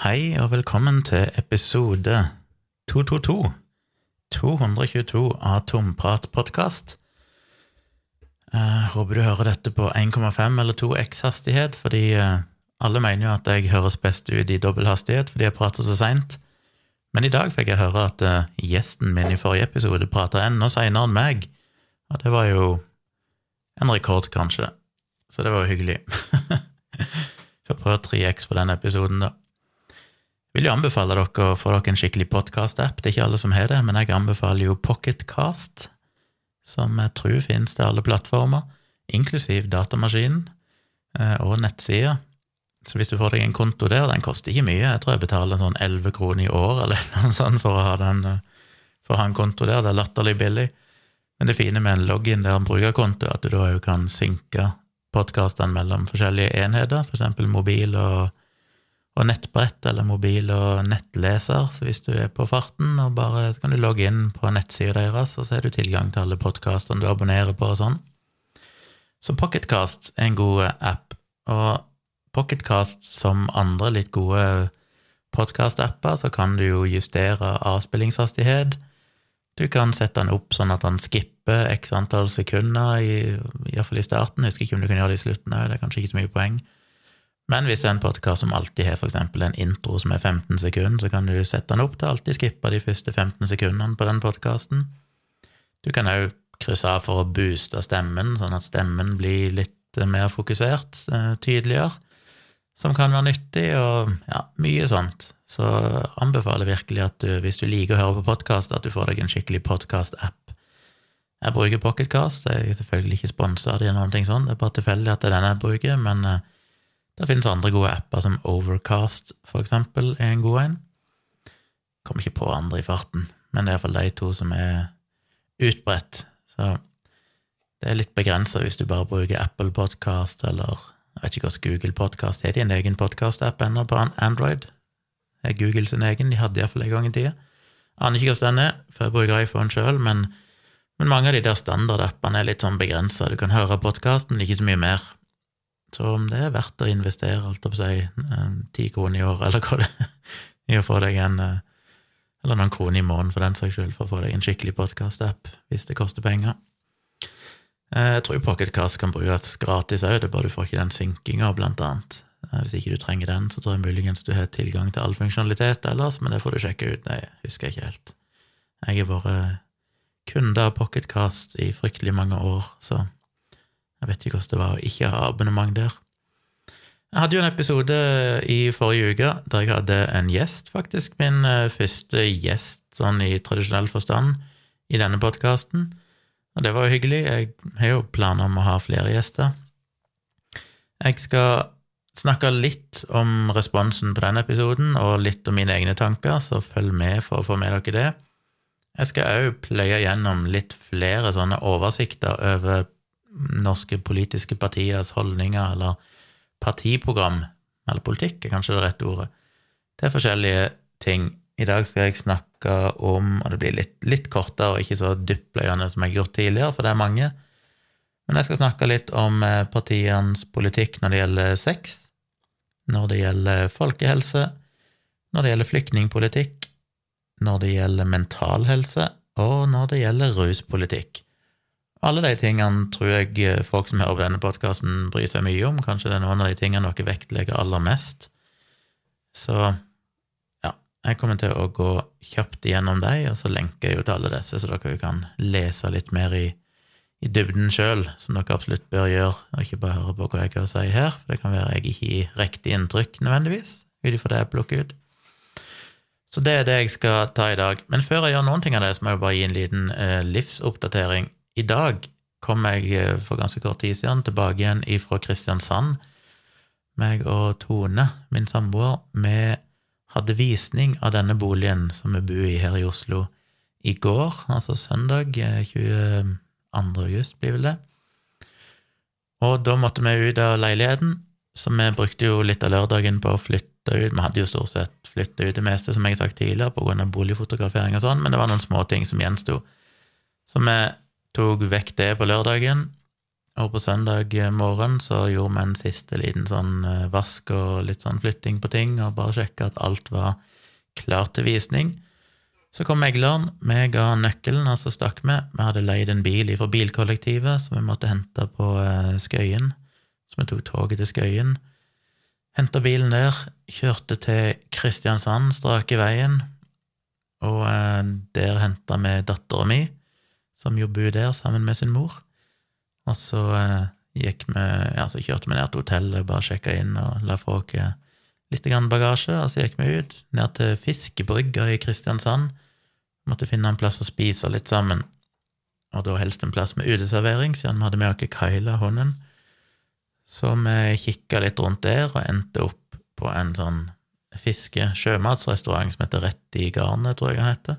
Hei og velkommen til episode 222. 222 av Tompratpodkast. Håper du hører dette på 1,5 eller 2x hastighet, fordi eh, alle mener jo at jeg høres best ut i dobbel hastighet fordi jeg prater så seint. Men i dag fikk jeg høre at eh, gjesten min i forrige episode prata enda seinere enn meg, og det var jo en rekord, kanskje. Så det var jo hyggelig. Får prøve 3x på den episoden, da vil jo anbefale dere å få dere en skikkelig podkast-app. Det er ikke alle som har det, men jeg anbefaler jo Pocketcast, som jeg tror finnes til alle plattformer, inklusiv datamaskinen eh, og nettsida. Så hvis du får deg en konto der, den koster ikke mye, jeg tror jeg betaler sånn 11 kroner i år eller noe sånt for å ha, den, eh, for å ha en konto der, det er latterlig billig. Men det fine med en login der en brukerkonto, er at du da jo kan synke podkastene mellom forskjellige enheter, for eksempel mobil og nettbrett eller mobil og nettleser, så hvis du er på farten, og bare, så kan du logge inn på nettsida deres, og så har du tilgang til alle podkastene du abonnerer på og sånn. Så Pocketcast er en god app, og Pocketcast som andre litt gode podkast-apper, så kan du jo justere avspillingshastighet. Du kan sette den opp sånn at den skipper x antall sekunder, iallfall i, i starten. Jeg husker ikke om du kan gjøre det i slutten òg, det er kanskje ikke så mye poeng. Men hvis det er en podkast som alltid har f.eks. en intro som er 15 sekunder, så kan du sette den opp til alltid skippe de første 15 sekundene på den podkasten. Du kan òg krysse av for å booste stemmen, sånn at stemmen blir litt mer fokusert, eh, tydeligere, som kan være nyttig, og ja, mye sånt. Så anbefaler virkelig at du, hvis du liker å høre på podkast, at du får deg en skikkelig podkast-app. Jeg bruker Pocketcast, jeg er selvfølgelig ikke sponsa av det, eller noe sånt, det er bare tilfeldig at det er den jeg bruker, men eh, det finnes andre gode apper, som Overcast, for eksempel, er en god en. Kommer ikke på andre i farten, men det er iallfall de to som er utbredt. Så det er litt begrensa hvis du bare bruker Apple Podcast eller jeg vet ikke hva Google Podcast er. de en egen podkast-app ennå på Android? Det er Google sin egen, de hadde iallfall en gang i tida. Aner ikke hvordan den er, for jeg bruker iPhone sjøl, men, men, mange av de der standardappene er litt sånn begrensa. Du kan høre podkasten, ikke så mye mer. Så om det er verdt å investere, alt opp si, ti kroner i år, eller hva det er, i å få deg en eh, Eller noen kroner i måneden, for den saks skyld, for å få deg en skikkelig podkast-app, hvis det koster penger. Eh, jeg tror Pocketcast kan brukes gratis òg, det er bare du får ikke den synkinga, blant annet. Eh, hvis ikke du trenger den, så tror jeg muligens du har tilgang til all funksjonalitet ellers, men det får du sjekke ut. Nei, husker jeg ikke helt. Jeg har vært kunde av Pocketcast i fryktelig mange år, så jeg vet ikke hvordan det var å ikke ha abonnement der. Jeg hadde jo en episode i forrige uke der jeg hadde en gjest, faktisk. Min eh, første gjest sånn i tradisjonell forstand i denne podkasten. Og det var jo hyggelig. Jeg har jo planer om å ha flere gjester. Jeg skal snakke litt om responsen på denne episoden, og litt om mine egne tanker, så følg med for å få med dere det. Jeg skal òg pløye gjennom litt flere sånne oversikter over norske politiske partiers holdninger eller partiprogram, eller politikk er kanskje det rette ordet, til forskjellige ting. I dag skal jeg snakke om, og det blir litt, litt kortere og ikke så dyptpløyende som jeg har gjort tidligere, for det er mange, men jeg skal snakke litt om eh, partienes politikk når det gjelder sex, når det gjelder folkehelse, når det gjelder flyktningpolitikk, når det gjelder mental helse, og når det gjelder ruspolitikk. Alle de tingene tror jeg eh, folk som hører på denne podkasten, bryr seg mye om. Kanskje det er noen av de tingene dere vektlegger aller mest. Så ja, jeg kommer til å gå kjapt igjennom dem, og så lenker jeg jo til alle disse, så dere kan lese litt mer i, i dybden sjøl, som dere absolutt bør gjøre, og ikke bare høre på hva jeg har å si her, for det kan være jeg ikke gir riktig inntrykk nødvendigvis, ut ifra det jeg plukker ut. Så det er det jeg skal ta i dag. Men før jeg gjør noen ting av det, så må jeg bare gi en liten eh, livsoppdatering i dag kom jeg eh, for ganske kort tid siden tilbake igjen ifra Kristiansand. Meg og Tone, min samboer, vi hadde visning av denne boligen som vi bor i her i Oslo, i går, altså søndag 22. Eh, august, blir vel det. Og da måtte vi ut av leiligheten, så vi brukte jo litt av lørdagen på å flytte ut. Vi hadde jo stort sett flytta ut det meste, som jeg har sagt tidligere, av boligfotografering og sånn, men det var noen småting som gjensto. Så vi tok vekk det på lørdagen, Og på søndag morgen så gjorde vi en siste liten sånn eh, vask og litt sånn flytting på ting, og bare sjekka at alt var klart til visning. Så kom megleren, vi ga nøkkelen, og så stakk vi. Vi hadde leid en bil fra bilkollektivet som vi måtte hente på eh, Skøyen, så vi tok toget til Skøyen. Henta bilen der, kjørte til Kristiansand, strake veien, og eh, der henta vi dattera mi, som jo bor der sammen med sin mor. Og så eh, gikk vi, ja, så kjørte vi ned til hotellet, bare sjekka inn og la fra oss litt bagasje, og så gikk vi ut, ned til Fiskebrygga i Kristiansand. Måtte finne en plass å spise litt sammen, og da helst en plass med uteservering, siden vi hadde med oss Kaila hunden. Så vi kikka litt rundt der, og endte opp på en sånn fiske-sjømatsrestaurant som heter Rett i garnet, tror jeg den heter.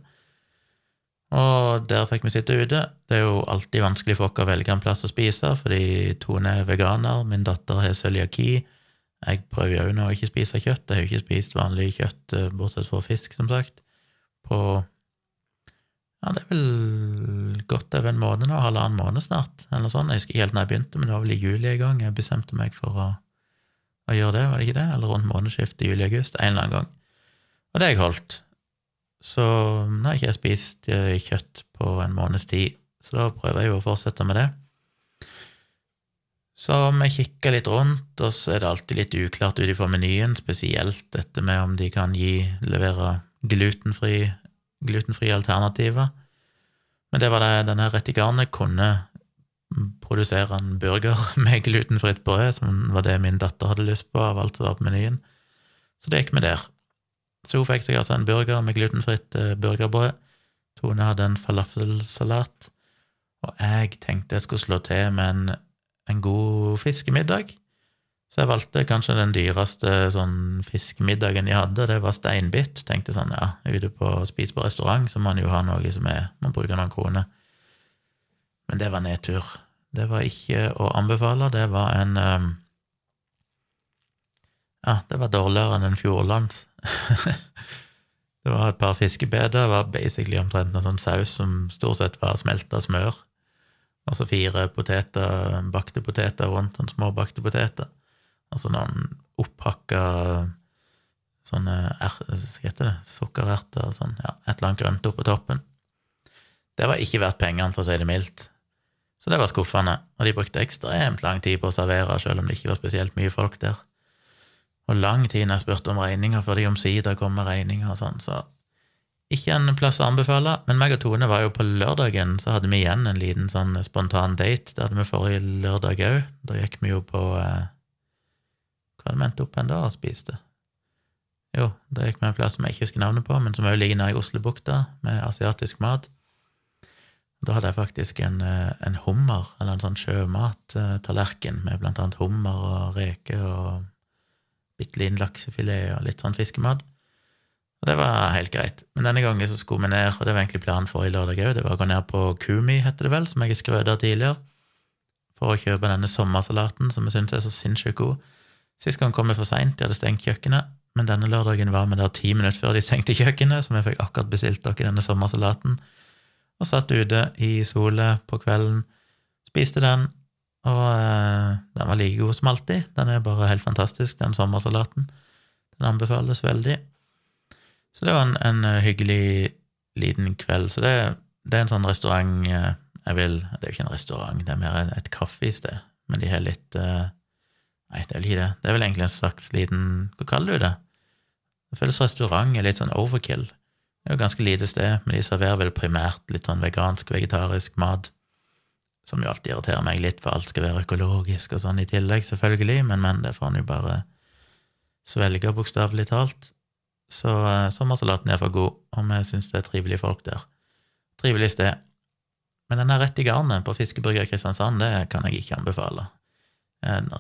Og der fikk vi sitte ute. Det er jo alltid vanskelig for oss å velge en plass å spise, fordi Tone er veganer, min datter har cøliaki. Jeg prøver jo nå å ikke spise kjøtt. Jeg har jo ikke spist vanlig kjøtt, eh, bortsett fra fisk, som sagt, på ja, det er vel godt over en måned nå, halvannen måned snart, eller sånn. Jeg husker ikke helt når jeg begynte, men det var vel i juli en gang jeg bestemte meg for å, å gjøre det, var det ikke det? Eller rundt månedsskiftet juli-august, en eller annen gang. Og det har jeg holdt. Så nå har ikke jeg spist eh, kjøtt på en måneds tid, så da prøver jeg jo å fortsette med det. Så vi kikker litt rundt, og så er det alltid litt uklart ut ifra menyen, spesielt dette med om de kan gi, levere glutenfri, alternativer. Men det var det denne Rettigarnet kunne produsere en burger med glutenfritt brød, som var det min datter hadde lyst på av alt som var på menyen. Så det gikk vi der. Så hun fikk seg altså en burger med glutenfritt eh, burgerbrød. Tone hadde en falafelsalat. Og jeg tenkte jeg skulle slå til med en, en god fiskemiddag. Så jeg valgte kanskje den dyreste sånn fiskemiddagen jeg hadde, det var steinbitt. Tenkte sånn, ja, ute på spise på restaurant, så må man jo ha noe som er Man bruker noen kroner. Men det var nedtur. Det var ikke å anbefale. Det var en um, Ja, det var dårligere enn en Fjordlands. det var et par fiskebeder. Det var basically omtrent en sånn saus som stort sett var smelta smør. Og så fire poteter, bakte poteter rundt, sånn små bakte poteter. Og så noen opphakka sånne er, hva heter det, sukkererter og sånn, ja, et eller annet grønt oppå toppen. Det var ikke verdt pengene, for å si det mildt. Så det var skuffende, og de brukte ekstremt lang tid på å servere, selv om det ikke var spesielt mye folk der og lang tid jeg spurte om regninger, før de omsider kom med regninger og sånn, så ikke en plass å anbefale. Men meg og Tone var jo på lørdagen, så hadde vi igjen en liten sånn spontan date. Det hadde vi forrige lørdag òg. Da gikk vi jo på eh, Hva hadde vi endt opp en da og spiste? Jo, da gikk vi en plass som jeg ikke husker navnet på, men som òg ligger nede i Oslobukta, med asiatisk mat. Da hadde jeg faktisk en, eh, en hummer, eller en sånn sjømattallerken med blant annet hummer og reker og bitte liten laksefilet og litt sånn fiskemat. Og det var helt greit. Men denne gangen så skulle vi ned, og det var egentlig planen for i lørdag òg, det var å gå ned på Kumi, heter det vel, som jeg har skrøt av tidligere, for å kjøpe denne sommersalaten som vi syns er så sinnssykt god. Sist gang kom vi for seint, de hadde stengt kjøkkenet, men denne lørdagen var vi der ti minutter før de stengte kjøkkenet, så vi fikk akkurat bestilt dere denne sommersalaten, og satt ute i solet på kvelden, spiste den, og eh, den var like god som alltid. Den er bare helt fantastisk, den sommersalaten. Den anbefales veldig. Så det var en, en eh, hyggelig liten kveld. Så det, det, er en sånn restaurant eh, jeg vil Det er jo ikke en restaurant, det er mer et kaffested, men de har litt eh, Nei, det er vel ikke det. Det er vel egentlig en slags liten Hva kaller du det? Det føles restaurant er litt sånn overkill. Det er jo ganske lite sted, men de serverer vel primært litt sånn vegansk, vegetarisk mat som jo alltid irriterer meg litt, for alt skal være økologisk og sånn i tillegg, selvfølgelig, men, men det får en jo bare svelge, bokstavelig talt. Så eh, sommersalaten er for god, og vi syns det er trivelige folk der. Trivelig sted. Men den er rett i garnet på Fiskebrygga i Kristiansand, det kan jeg ikke anbefale.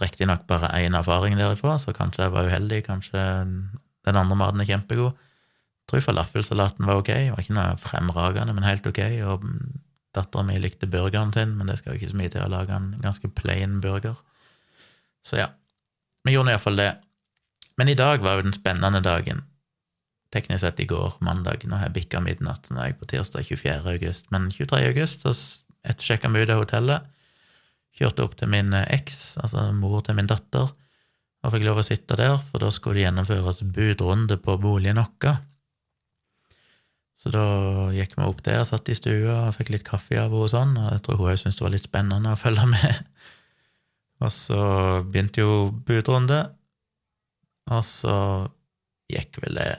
Riktignok bare én erfaring derifra, så kanskje jeg var uheldig, kanskje den andre maten er kjempegod. Jeg tror falafelsalaten var ok, det var ikke noe fremragende, men helt ok, og Dattera mi likte burgeren sin, men det skal jo ikke så mye til å lage en ganske plain burger. Så ja, vi gjorde iallfall det. Men i dag var jo den spennende dagen. Teknisk sett i går, mandag, nå har jeg bikka midnatt. Nå er jeg på tirsdag 24. august. Men 23. august så sjekka vi ut av hotellet. kjørte opp til min eks, altså mor til min datter, og fikk lov å sitte der, for da skulle det gjennomføres budrunde på boligen vår. Så da gikk vi opp der, satt i stua og fikk litt kaffe av henne og sånn, og jeg tror hun òg syntes det var litt spennende å følge med. Og så begynte jo budrunde, og så gikk vel det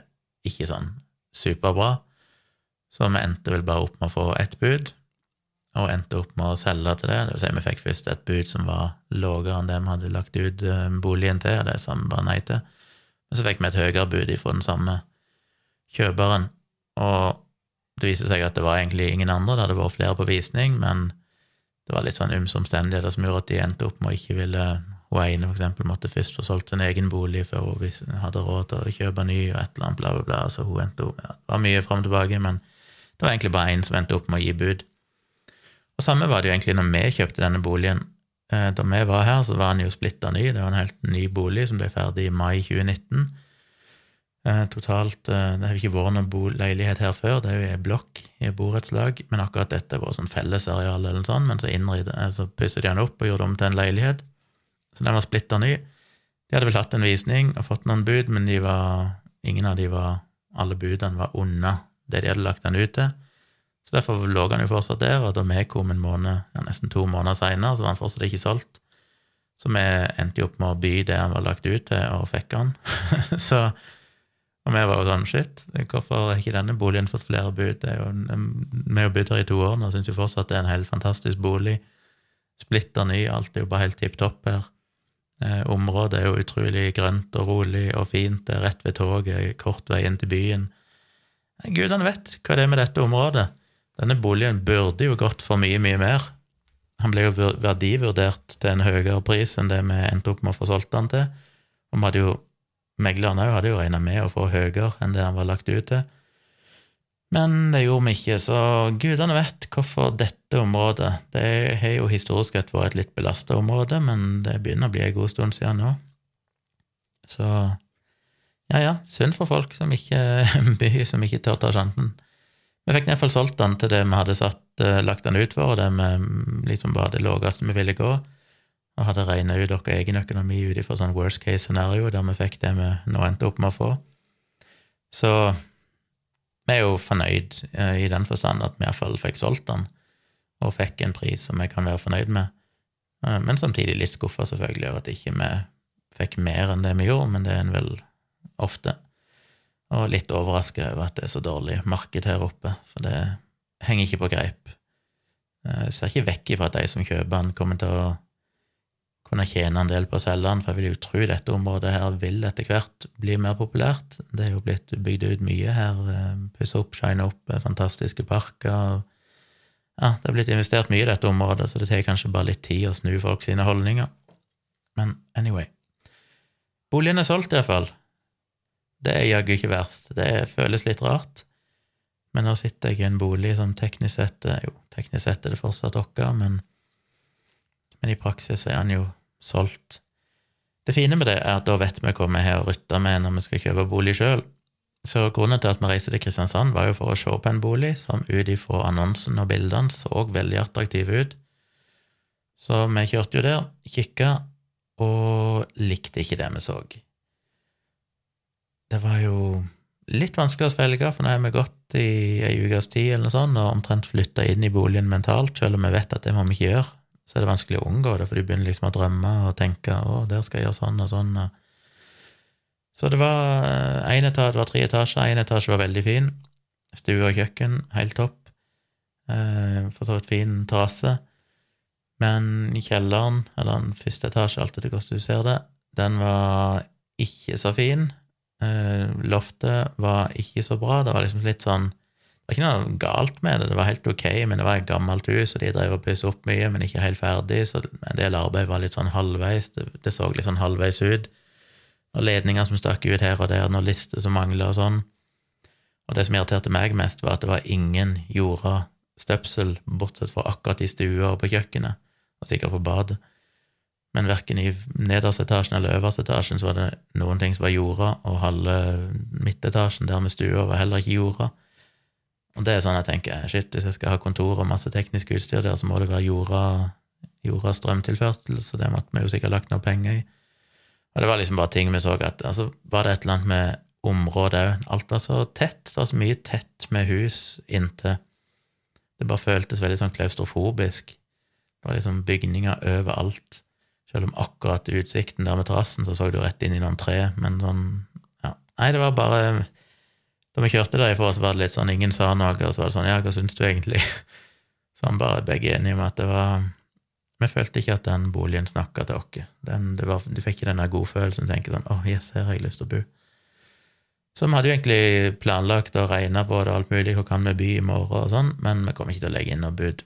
ikke sånn superbra, så vi endte vel bare opp med å få ett bud, og endte opp med å selge til det. Det vil si, vi fikk først et bud som var lavere enn det vi hadde lagt ut eh, boligen til, og det sa vi bare nei til. Men så fikk vi et høyere bud ifra den samme kjøperen, og det viser seg at det var egentlig ingen andre, det hadde vært flere på visning, men det var litt sånn ymse omstendigheter som gjorde at de endte opp med å ikke ville Hun ene, for eksempel, måtte først få solgt en egen bolig før hun hadde råd til å kjøpe ny, og et eller annet, bla, bla, bla. Så hun endte opp ja, Det var mye fram og tilbake, men det var egentlig bare én som endte opp med å gi bud. Og samme var det jo egentlig når vi kjøpte denne boligen. Eh, da vi var her, så var den jo splitta ny. Det var en helt ny bolig som ble ferdig i mai 2019. Eh, totalt eh, Det har ikke vært noen leilighet her før, det er jo ei blokk i et borettslag, men akkurat dette var sånn fellesareal eller noe sånt, men så, så pusset de den opp og gjorde om til en leilighet. Så den var splitter ny. De hadde vel hatt en visning og fått noen bud, men de var, ingen av de var Alle budene var unna det de hadde lagt den ut til. Så derfor lå han jo fortsatt der, og da vi kom en måned, ja, nesten to måneder seinere, så var han fortsatt ikke solgt. Så vi endte jo opp med å by det han var lagt ut til, og fikk han. så og vi var jo sånn shit, hvorfor har ikke denne boligen fått flere bud? Jo, vi har bodd her i to år nå syns jo fortsatt det er en helt fantastisk bolig. Splitter ny, alt er jo bare helt tipp topp her. Eh, området er jo utrolig grønt og rolig og fint, det er rett ved toget, kort vei inn til byen. Gudene vet hva det er med dette området. Denne boligen burde jo gått for mye, mye mer. Han ble jo verdivurdert til en høyere pris enn det vi endte opp med å få solgt den til. Og vi hadde jo, meglerne òg hadde jo regna med å få høyere enn det han var lagt ut til. Men det gjorde vi ikke, så gudene vet hvorfor dette området Det har jo historisk sett vært et litt belasta område, men det begynner å bli en god stund siden nå. Så ja, ja, synd for folk som ikke, som ikke tør ta sjansen. Vi fikk iallfall solgt den til det vi hadde satt, eh, lagt den ut for, og det vi liksom bare det laveste vi ville gå, og hadde regna ut vår egen økonomi ut ifra sånn worst case scenario, der vi fikk det vi nå endte opp med å få. Så vi er jo fornøyd eh, i den forstand at vi iallfall fikk solgt den, og fikk en pris som vi kan være fornøyd med, eh, men samtidig litt skuffa, selvfølgelig, over at ikke vi fikk mer enn det vi gjorde, men det er en vel ofte. Og litt overraska over at det er så dårlig marked her oppe, for det henger ikke på greip. Jeg ser ikke vekk ifra at de som kjøper den, kommer til å kunne tjene en del på å selge den, for jeg vil jo tro dette området her vil etter hvert bli mer populært. Det er jo blitt bygd ut mye her, Pusse opp, shine opp, eh, fantastiske parker. Ja, det er blitt investert mye i dette området, så det tar kanskje bare litt tid å snu folk sine holdninger. Men anyway. Boligen er solgt, iallfall. Det er jaggu ikke verst. Det føles litt rart. Men nå sitter jeg i en bolig som teknisk sett Jo, teknisk sett er det fortsatt vår, men, men i praksis er han jo solgt. Det fine med det er at da vet vi hva vi har å rutte med når vi skal kjøpe bolig sjøl. Så grunnen til at vi reiste til Kristiansand, var jo for å se på en bolig som ut ifra annonsen og bildene så veldig attraktiv ut. Så vi kjørte jo der, kikka, og likte ikke det vi så. Det var jo litt vanskelig å svelge, for nå har vi gått i ei ukes tid eller noe sånt, og omtrent flytta inn i boligen mentalt, selv om vi vet at det må vi ikke gjøre. Så er det vanskelig å unngå det, for du begynner liksom å drømme og tenke 'Å, der skal jeg gjøre sånn og sånn'. Så det var én etasje, det var tre etasjer. Én etasje var veldig fin. Stue og kjøkken, helt topp. Eh, for så vidt fin terrasse. Men kjelleren, eller den første etasje, alt etter hvordan du ser det, den var ikke så fin. Eh, loftet var ikke så bra. Det var liksom litt sånn Det var ikke noe galt med det, det var helt ok, men det var et gammelt hus, og de drev og pussa opp mye, men ikke helt ferdig, så en del arbeid var litt sånn halvveis. Det, det så litt sånn halvveis ut. Og ledninger som stakk ut her og der, noen lister som mangla og sånn. Og det som irriterte meg mest, var at det var ingen jorda støpsel, bortsett fra akkurat i stua og på kjøkkenet, og sikkert på badet men verken i nederste etasjen eller øverste etasjen så var det noen ting som var jorda, og halve midtetasjen der med stua var heller ikke jorda. Og det er sånn jeg tenker shit, hvis jeg skal ha kontor og masse teknisk utstyr der, så må det være jorda jorda strømtilførsel, så det måtte vi jo sikkert lagt noe penger i. Og det var liksom bare ting vi så at altså, Var det et eller annet med området òg? Alt var så tett. Det var så mye tett med hus inntil Det bare føltes veldig sånn klaustrofobisk. Det var liksom bygninger overalt. Selv om akkurat utsikten der med terrassen, så så du rett inn i noen tre, men sånn Ja. Nei, det var bare Da vi kjørte derifra, så var det litt sånn ingen sa noe, og så var det sånn Ja, hva syns du egentlig? Så han bare begge enige om at det var Vi følte ikke at den boligen snakka til oss. du fikk ikke den godfølelsen, tenker sånn Å, oh, yes, her har jeg lyst til å bo. Så vi hadde jo egentlig planlagt å regne på det og alt mulig, hvor kan vi by i morgen og sånn, men vi kom ikke til å legge inn noe bud.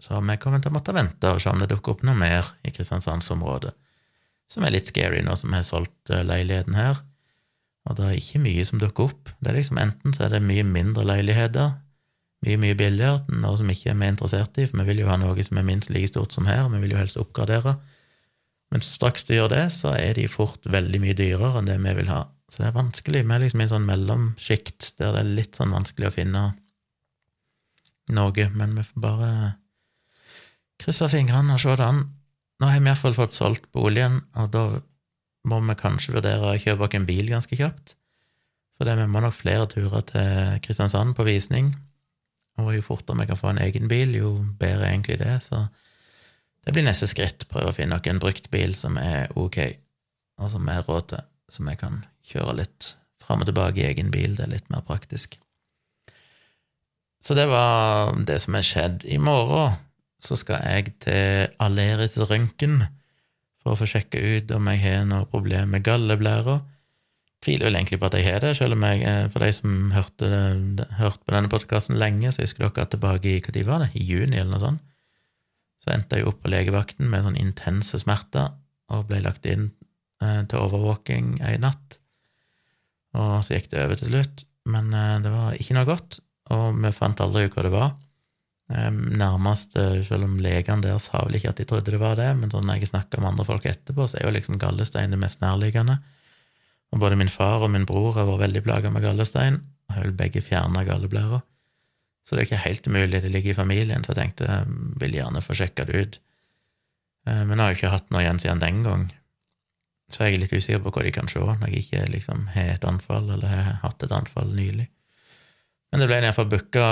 Så vi kommer til å måtte vente og se om det dukker opp noe mer i Kristiansandsområdet, som er litt scary nå som vi har solgt eh, leiligheten her. Og det er ikke mye som dukker opp. Det er liksom Enten så er det mye mindre leiligheter, mye, mye billigere, noe som ikke er vi interessert i, for vi vil jo ha noe som er minst like stort som her, vi vil jo helst oppgradere. Men straks du gjør det, så er de fort veldig mye dyrere enn det vi vil ha. Så det er vanskelig. Vi er liksom i en sånn mellomsjikt der det er litt sånn vanskelig å finne noe, men vi får bare krysse fingrene og se det an. Nå har vi iallfall fått solgt boligen, og da må vi kanskje vurdere å kjøpe oss en bil ganske kjapt. For det, vi må nok flere turer til Kristiansand på visning, og jo fortere vi kan få en egen bil, jo bedre er egentlig det. Så det blir neste skritt. Prøve å finne nok en brukt bil som er ok, og som har råd til, som jeg kan kjøre litt fram og tilbake i egen bil. Det er litt mer praktisk. Så det var det som er skjedd. I morgen så skal jeg til Aleris røntgen for å få sjekka ut om jeg har noe problem med galleblæra tviler vel egentlig på at jeg har det, selv om jeg, eh, for de som hørte, hørte på denne podkasten lenge, så husker dere at tilbake i hva de var det, i juni eller noe sånt, så endte jeg opp på legevakten med sånn intense smerter og ble lagt inn eh, til overvåking ei natt. Og så gikk det over til slutt, men eh, det var ikke noe godt, og vi fant aldri ut hva det var. Eh, nærmest, selv om legene der sa vel ikke at de trodde det var det, men sånn når jeg snakka med andre folk etterpå, så er jo liksom gallestein det mest nærliggende. Og både min far og min bror har vært veldig plaga med gallestein, og har vel begge fjerna galleblæra. Så det er ikke helt umulig, det ligger i familien, så jeg tenkte jeg vil gjerne få sjekka det ut. Eh, men jeg har jo ikke hatt noe igjen siden den gang, så jeg er litt usikker på hva de kan se når jeg ikke liksom har et anfall, eller har hatt et anfall nylig. Men det ble iallfall booka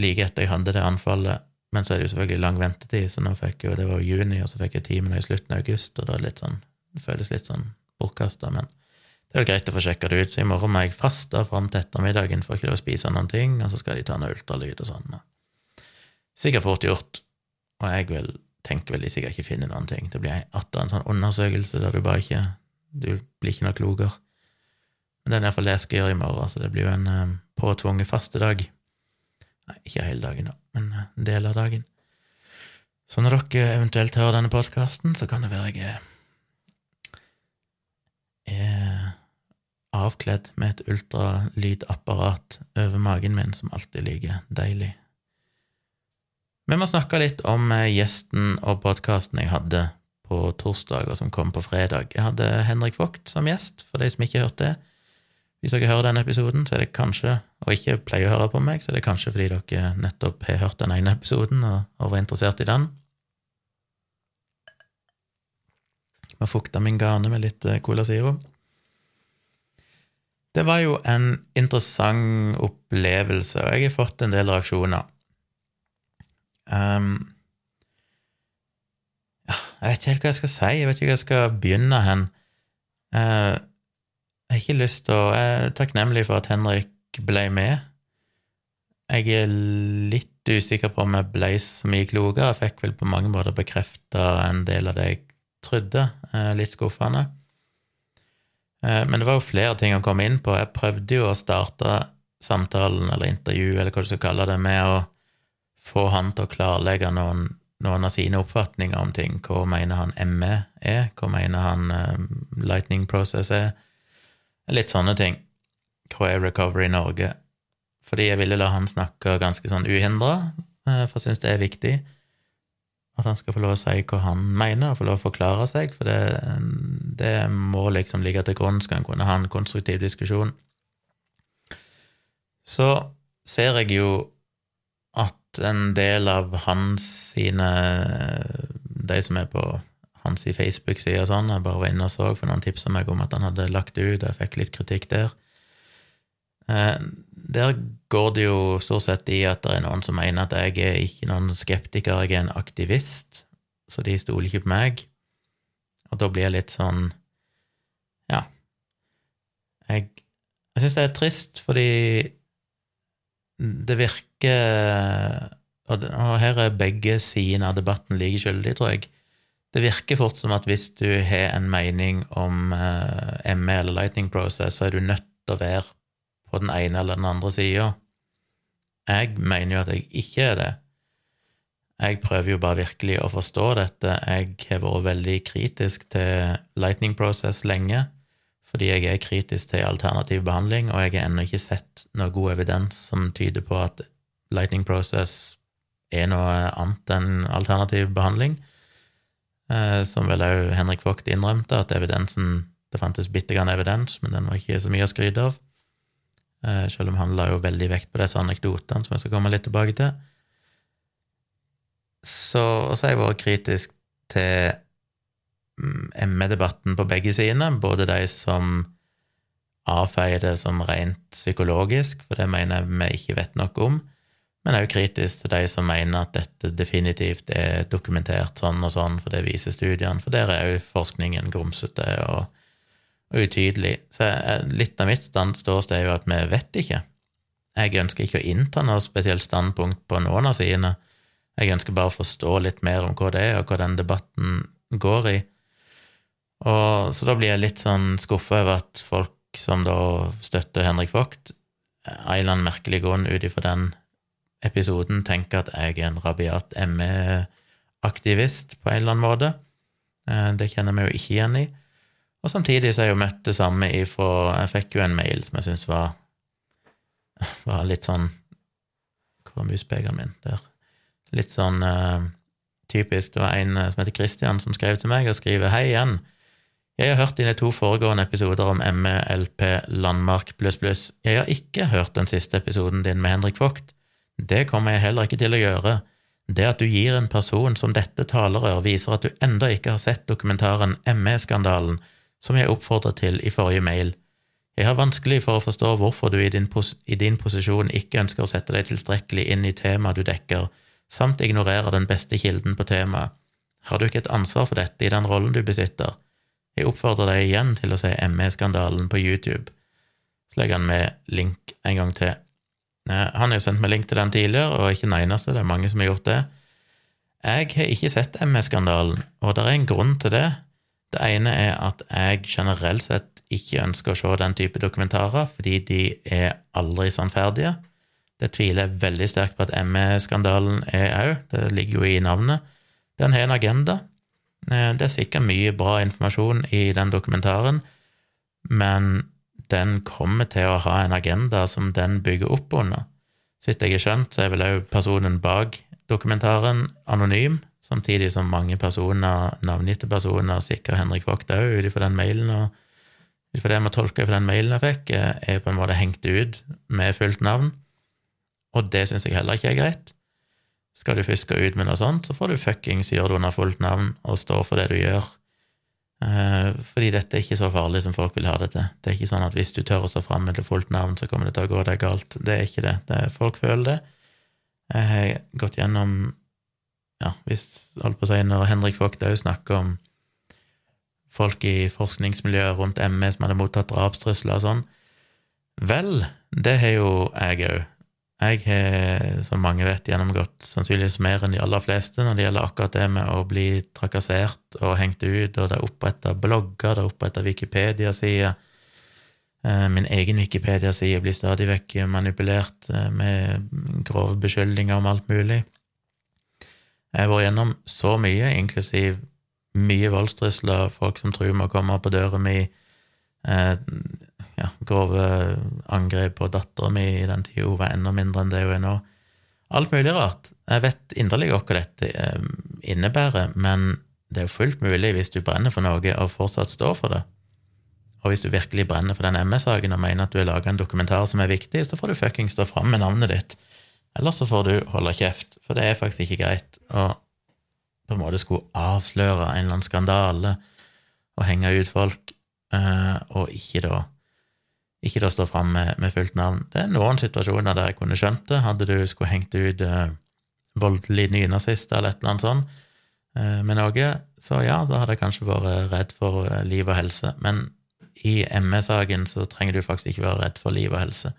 like etter jeg hadde det anfallet, men så er det jo selvfølgelig lang ventetid, så nå fikk jo, det var jo juni, og så fikk jeg timen i slutten av august, og da er det litt sånn, det føles litt sånn bortkasta, men det er jo greit å få sjekka det ut. Så i morgen må jeg faste fram til ettermiddagen for ikke å spise noen ting, og så skal de ta noe ultralyd og sånn. Sikkert fort gjort, og jeg vil, tenker vel de sikkert ikke finner noen ting. Det blir atter en sånn undersøkelse der du bare ikke Du blir ikke noe klokere. Men det er iallfall det jeg skal gjøre i morgen, så det blir jo en um, påtvunget fastedag. Nei, ikke hele dagen, da, men eh, en del av dagen. Så når dere eventuelt hører denne podkasten, så kan det være jeg er avkledd med et ultralydapparat over magen min, som alltid ligger deilig. Vi må snakke litt om eh, gjesten og podkasten jeg hadde på torsdag, og som kom på fredag. Jeg hadde Henrik Vogt som gjest, for de som ikke hørte det. Hvis dere hører denne episoden, så er det kanskje, og ikke pleier å høre på meg, så er det kanskje fordi dere nettopp har hørt den ene episoden og, og var interessert i den. Må fukte min gane med litt eh, Cola Zero. Det var jo en interessant opplevelse, og jeg har fått en del reaksjoner. Um, jeg vet ikke helt hva jeg skal si, jeg vet ikke hva jeg skal begynne hen. Uh, jeg har ikke lyst til å Jeg er takknemlig for at Henrik ble med. Jeg er litt usikker på om jeg ble så mye klokere. Jeg fikk vel på mange måter bekrefta en del av det jeg trodde. Eh, litt skuffende. Eh, men det var jo flere ting å komme inn på. Jeg prøvde jo å starte samtalen, eller intervju, eller hva du skal kalle det, med å få han til å klarlegge noen, noen av sine oppfatninger om ting. Hva mener han ME er? Hva mener han um, Lightning Process er? Litt sånne ting. Hva er Recovery Norge? Fordi jeg ville la han snakke ganske sånn uhindra, for jeg syns det er viktig. At han skal få lov å si hva han mener, og få lov å forklare seg, for det, det må liksom ligge til grunn skal han kunne ha en konstruktiv diskusjon. Så ser jeg jo at en del av hans sine De som er på hans Facebook-side og sånn, jeg bare var inne og så, for noen tipsa meg om at han hadde lagt ut, og jeg fikk litt kritikk der. Eh, der går det jo stort sett i at det er noen som mener at jeg er ikke noen skeptiker, jeg er en aktivist, så de stoler ikke på meg. Og da blir jeg litt sånn Ja. Jeg, jeg syns det er trist, fordi det virker og, her er begge sidene av debatten like skyldige, tror jeg. Det virker fort som at hvis du har en mening om eh, ME eller Lightning Process, så er du nødt til å være på den ene eller den andre sida. Jeg mener jo at jeg ikke er det. Jeg prøver jo bare virkelig å forstå dette. Jeg har vært veldig kritisk til Lightning Process lenge, fordi jeg er kritisk til alternativ behandling, og jeg har ennå ikke sett noe god evidens som tyder på at Lightning Process er noe annet enn alternativ behandling. Eh, som vel òg Henrik Vogt innrømte, at evidensen Det fantes bitte grann evidens, men den var ikke så mye å skryte av. Eh, selv om han la jo veldig vekt på disse anekdotene, som jeg skal komme litt tilbake til. Så, har jeg vært kritisk til ME-debatten på begge sidene, både de som avfeier det som rent psykologisk, for det mener jeg vi ikke vet noe om, men òg kritisk til de som mener at dette definitivt er dokumentert sånn og sånn, for det viser studiene, for der er òg forskningen grumsete og, og utydelig. Så litt av mitt ståsted er jo at vi vet ikke. Jeg ønsker ikke å innta noe spesielt standpunkt på noen av sidene. Jeg ønsker bare å forstå litt mer om hva det er, og hva den debatten går i. Og Så da blir jeg litt sånn skuffa over at folk som da støtter Henrik Vogt, av en eller annen merkelig grunn ut ifra den episoden, tenker at jeg er en rabiat ME-aktivist på en eller annen måte. Eh, det kjenner vi jo ikke igjen i. Og samtidig så har jeg jo møtt det samme ifra Jeg fikk jo en mail som jeg syns var, var litt sånn Hvor er muspekeren min? Der litt sånn uh, typisk. Det var en uh, som heter Christian, som skrev til meg og skriver Hei igjen. Jeg har hørt dine to foregående episoder om ME, LP, Landmark pluss pluss. Jeg har ikke hørt den siste episoden din med Henrik Vogt. Det kommer jeg heller ikke til å gjøre. Det at du gir en person som dette talerør, viser at du enda ikke har sett dokumentaren ME-skandalen, som jeg oppfordret til i forrige mail. Jeg har vanskelig for å forstå hvorfor du i din, i din posisjon ikke ønsker å sette deg tilstrekkelig inn i temaet du dekker, samt ignorere den beste kilden på temaet. Har du ikke et ansvar for dette i den rollen du besitter? Jeg oppfordrer deg igjen til å se ME-skandalen på YouTube. Så legger han med link en gang til. Eh, han har jo sendt meg link til den tidligere, og ikke den eneste, det er mange som har gjort det. Jeg har ikke sett ME-skandalen, og det er en grunn til det. Det ene er at jeg generelt sett ikke ønsker å se den type dokumentarer, fordi de er aldri sannferdige. Det tviler jeg veldig sterkt på at ME-skandalen er òg, det ligger jo i navnet. Den har en agenda. Eh, det er sikkert mye bra informasjon i den dokumentaren, men den kommer til å ha en agenda som den bygger opp under. Så vidt jeg har skjønt, så er vel òg personen bak dokumentaren anonym, samtidig som mange personer, navngitte personer, sikkert Henrik Vogt òg, ut ifra den mailen og ut ifra det jeg må tolke fra den mailen jeg fikk, er på en måte hengt ut med fullt navn og det syns jeg heller ikke er greit. Skal du gå ut med noe sånt, så får du fuckings gjøre det under fullt navn og stå for det du gjør. Eh, fordi dette er ikke så farlig som folk vil ha det til. Det er ikke sånn at hvis du tør å stå fram med det fullt navn, så kommer det til å gå deg galt. Det er ikke det. det er, folk føler det. Jeg har gått gjennom ja, hvis, holdt på å si, Når Henrik Vogt òg snakker om folk i forskningsmiljøet rundt ME som hadde mottatt drapstrusler og sånn Vel, det har jo jeg òg. Jeg har, som mange vet, gjennomgått sannsynligvis mer enn de aller fleste når det gjelder akkurat det med å bli trakassert og hengt ut, og det er oppretta blogger, det er oppretta Wikipedia-sider. Eh, min egen Wikipedia-side blir stadig vekk manipulert eh, med grove beskyldninger om alt mulig. Jeg har vært gjennom så mye, inklusiv mye voldstrusler, folk som truer med å komme på døra mi, eh, ja, grove angrep på dattera mi i den tida hun var enda mindre enn det hun er nå. Alt mulig rart. Jeg vet inderlig hva dette eh, innebærer, men det er jo fullt mulig, hvis du brenner for noe, å fortsatt stå for det. Og hvis du virkelig brenner for den MS-saken og mener at du har laga en dokumentar som er viktig, så får du fuckings stå fram med navnet ditt. Eller så får du holde kjeft, for det er faktisk ikke greit å på en måte skulle avsløre en eller annen skandale og henge ut folk, eh, og ikke da ikke da stå fram med, med, fullt navn. Det er noen situasjoner der jeg kunne skjønt det. Hadde du skulle hengt ut eh, voldelig nynazist eller et eller annet sånt eh, med noe, så ja, da hadde jeg kanskje vært redd for eh, liv og helse. Men i ME-saken så trenger du faktisk ikke være redd for liv og helse.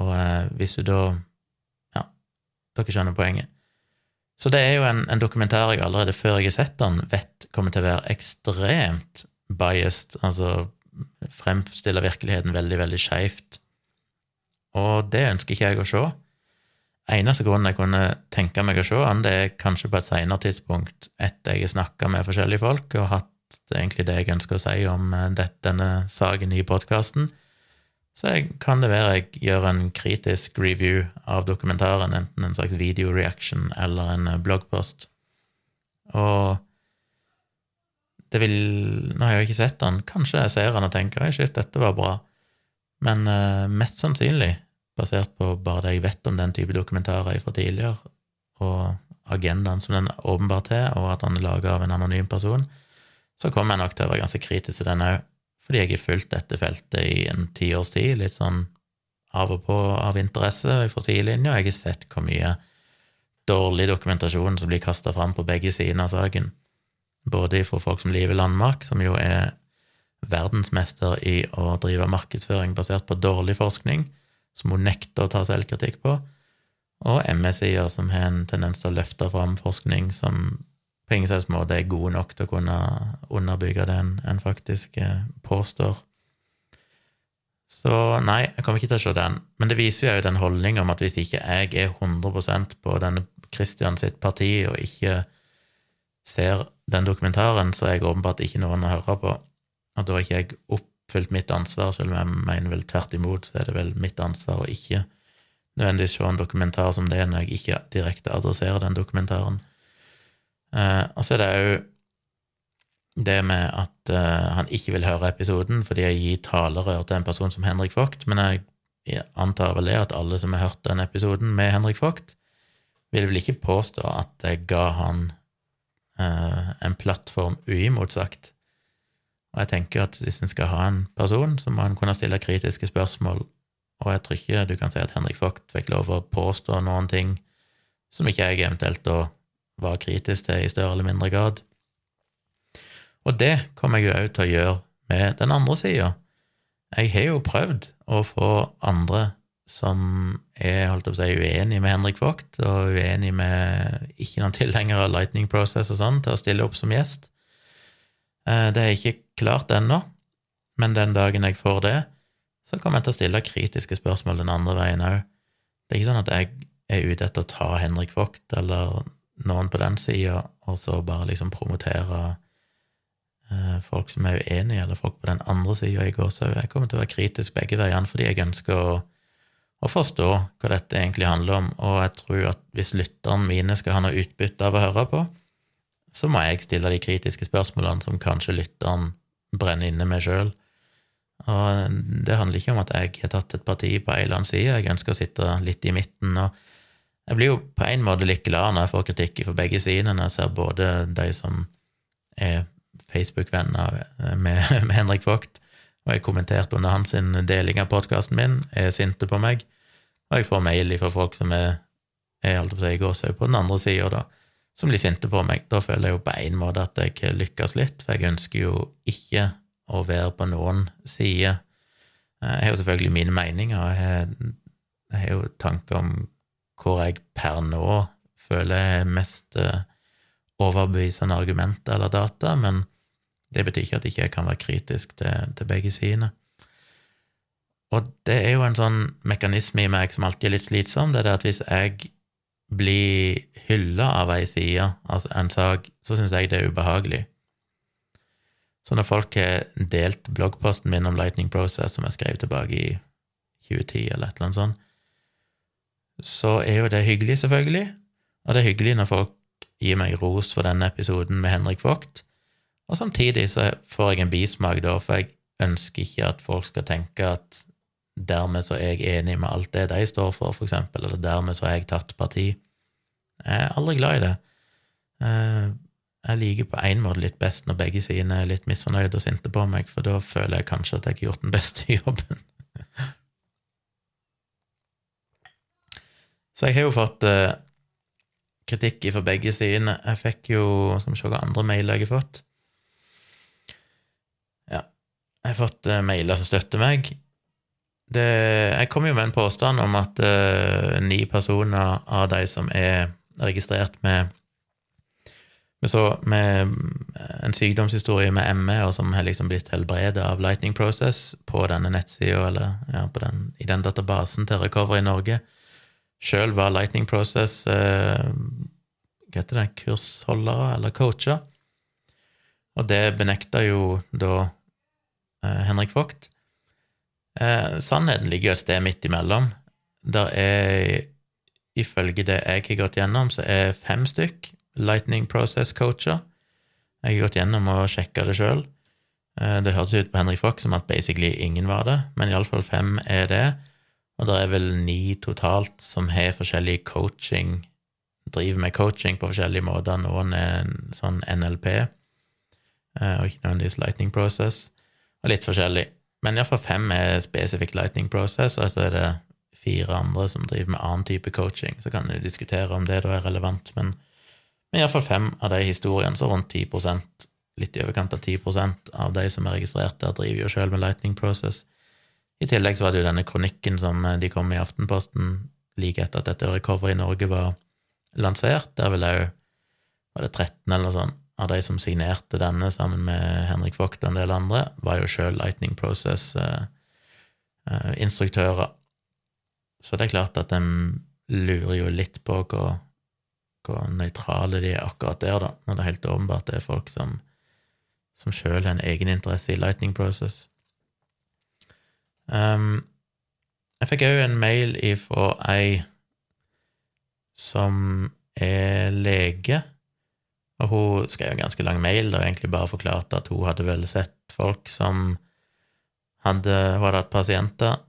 Og eh, hvis du da Ja, dere skjønner poenget. Så det er jo en, en, dokumentar jeg allerede før jeg har sett den, vet kommer til å være ekstremt biased, altså fremstiller virkeligheten veldig, veldig skeivt. Og det ønsker ikke jeg å se. Eneste grunnen jeg kunne tenke meg å se han, det er kanskje på et senere tidspunkt, etter jeg har snakka med forskjellige folk og hatt egentlig det jeg ønsker å si om dette, denne saken i podkasten. Så jeg, kan det være jeg gjør en kritisk review av dokumentaren, enten en slags videoreaction eller en eh, bloggpost. Og det vil Nå har jeg jo ikke sett den, kanskje jeg ser den og tenker 'oi, shit, dette var bra, men uh, mest sannsynlig, basert på bare det jeg vet om den type dokumentarer fra tidligere, og agendaen som den åpenbart har, og at han er laga av en anonym person, så kommer jeg nok til å være ganske kritisk til den òg, fordi jeg har fulgt dette feltet i en tiårs tid, litt sånn av og på av interesse fra sidelinja, og jeg har sett hvor mye dårlig dokumentasjon som blir kasta fram på begge sider av saken både fra folk som Live Landmark, som jo er verdensmester i å drive markedsføring basert på dårlig forskning, som hun nekter å ta selvkritikk på, og MSI-er, som har en tendens til å løfte fram forskning som på ingen selvs måte er god nok til å kunne underbygge det en, faktisk eh, påstår. Så nei, jeg kommer ikke til å se den. Men det viser jo den holdninga om at hvis ikke jeg er 100% på denne Christian sitt parti, og ikke ser den dokumentaren, så er jeg åpenbart ikke noen å høre på. Og da har ikke jeg oppfylt mitt ansvar, selv om jeg mener vel tvert imot, så er det vel mitt ansvar å ikke nødvendigvis se en dokumentar som det når jeg ikke direkte adresserer den dokumentaren. Eh, og så er det òg det med at eh, han ikke vil høre episoden fordi jeg gir talerør til en person som Henrik Vogt, men jeg, antar vel det at alle som har hørt den episoden med Henrik Vogt, vil vel ikke påstå at jeg ga han en plattform uimotsagt. Og jeg tenker at hvis en skal ha en person, så må en kunne stille kritiske spørsmål, og jeg tror ikke du kan si at Henrik Vogt fikk lov å påstå noen ting som ikke jeg eventuelt da var kritisk til i større eller mindre grad. Og det kommer jeg jo òg til å gjøre med den andre sida. Jeg har jo prøvd å få andre som er holdt opp å si, uenig med Henrik Vogt, og uenig med ikke noen tilhengere av Lightning Process og sånn, til å stille opp som gjest. Eh, det er ikke klart ennå, men den dagen jeg får det, så kommer jeg til å stille kritiske spørsmål den andre veien òg. Det er ikke sånn at jeg er ute etter å ta Henrik Vogt eller noen på den sida, og så bare liksom promotere eh, folk som er uenige, eller folk på den andre sida i gåsehud. Jeg kommer til å være kritisk begge veiene fordi jeg ønsker å og forstå hva dette egentlig handler om, og jeg tror at hvis lytterne mine skal ha noe utbytte av å høre på, så må jeg stille de kritiske spørsmålene som kanskje lytteren brenner inne med sjøl. Og det handler ikke om at jeg har tatt et parti på en eller annen side, jeg ønsker å sitte litt i midten. og Jeg blir jo på en måte litt glad når jeg får kritikk fra begge sider, når jeg ser både de som er Facebook-venner med, med Henrik Vogt, og jeg kommenterte under hans deling av podkasten min, er sinte på meg, og jeg får mail fra folk som er, jeg holdt på å si, gåsehud på den andre sida, da, som blir sinte på meg. Da føler jeg jo på en måte at jeg lykkes litt, for jeg ønsker jo ikke å være på noen side. Jeg har jo selvfølgelig mine meninger, og jeg jeg har jo tanker om hvor jeg per nå føler jeg er mest eh, overbevisende argumenter eller data, men det betyr ikke at jeg ikke kan være kritisk til, til begge sidene. Og det er jo en sånn mekanisme i meg som alltid er litt slitsom, det er det at hvis jeg blir hylla av ei side, altså en sak, så syns jeg det er ubehagelig. Så når folk har delt bloggposten min om Lightning Process, som jeg skrev tilbake i 2010 eller et eller annet sånt, så er jo det hyggelig, selvfølgelig. Og det er hyggelig når folk gir meg ros for denne episoden med Henrik Vogt. Og samtidig så får jeg en bismak da, for jeg ønsker ikke at folk skal tenke at dermed så er jeg enig med alt det de står for, for eksempel, eller dermed så har jeg tatt parti. Jeg er aldri glad i det. Eh, jeg liker på en måte litt best når begge sidene er litt misfornøyde og sinte på meg, for da føler jeg kanskje at jeg har gjort den beste jobben. Så jeg har jo fått uh, kritikk fra begge sider. Jeg fikk jo Skal vi se hva andre mailer jeg har fått. Jeg har fått uh, mailer som støtter meg. Det, jeg kom jo med en påstand om at uh, ni personer av de som er registrert med med, så, med en sykdomshistorie med ME, og som har liksom blitt helbredet av Lightning Process på denne nettsida, eller ja, den, i den databasen til Recovery Norge, sjøl var Lightning Process uh, Hva heter det? Kursholdere eller coacher. Og det benekta jo da eh, Henrik Vogt. Eh, sannheten ligger jo et sted midt imellom. Der er, ifølge det jeg har gått gjennom, så er fem stykk Lightning Process-coacher. Jeg har gått gjennom og sjekka det sjøl. Eh, det hørtes ut på Henrik Fox som at basically ingen var det, men iallfall fem er det. Og det er vel ni totalt som har forskjellig coaching, driver med coaching på forskjellige måter. Noen er sånn NLP, eh, og ikke nødvendigvis Lightning Process, og litt forskjellig. Men iallfall fem er specific Lightning Process, og så er det fire andre som driver med annen type coaching. Så kan du diskutere om det da er relevant, men men iallfall fem av de historiene, så rundt 10 litt i overkant av 10% av de som er registrert der, driver jo sjøl med Lightning Process. I tillegg så var det jo denne kronikken som eh, de kom i Aftenposten like etter at dette Recovery i Norge var lansert. Der vel òg var det 13 eller noe sånt av de som signerte denne sammen med Henrik Vogt og en del andre, var jo sjøl Lightning Process-instruktører. Eh, eh, så det er klart at de lurer jo litt på hvor, hvor nøytrale de er akkurat der, da, når det er helt åpenbart det er folk som, som sjøl har en egeninteresse i Lightning Process. Um, jeg fikk òg en mail ifra ei som er lege, og hun skrev en ganske lang mail der egentlig bare forklarte at hun hadde vel sett folk som hadde Hun hadde hatt pasienter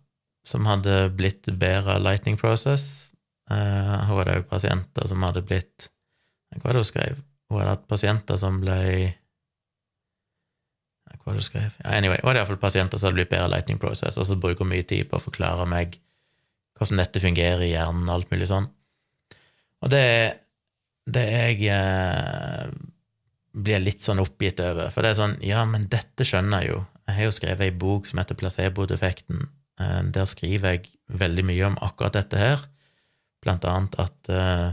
som hadde blitt bedre av Lightning Process, Uh, hun hadde òg pasienter som hadde blitt Hva var det hun skrev? Hun hadde hatt pasienter som ble Hva var det hun skrev? Anyway, hun hadde iallfall pasienter som hadde blitt bedre lightning process, og så bruker hun mye tid på å forklare meg hvordan dette fungerer i hjernen, alt mulig sånn. Og det, det jeg eh, blir litt sånn oppgitt over, for det er sånn Ja, men dette skjønner jeg jo. Jeg har jo skrevet ei bok som heter Placeboeffekten. Eh, der skriver jeg veldig mye om akkurat dette her blant annet at eh,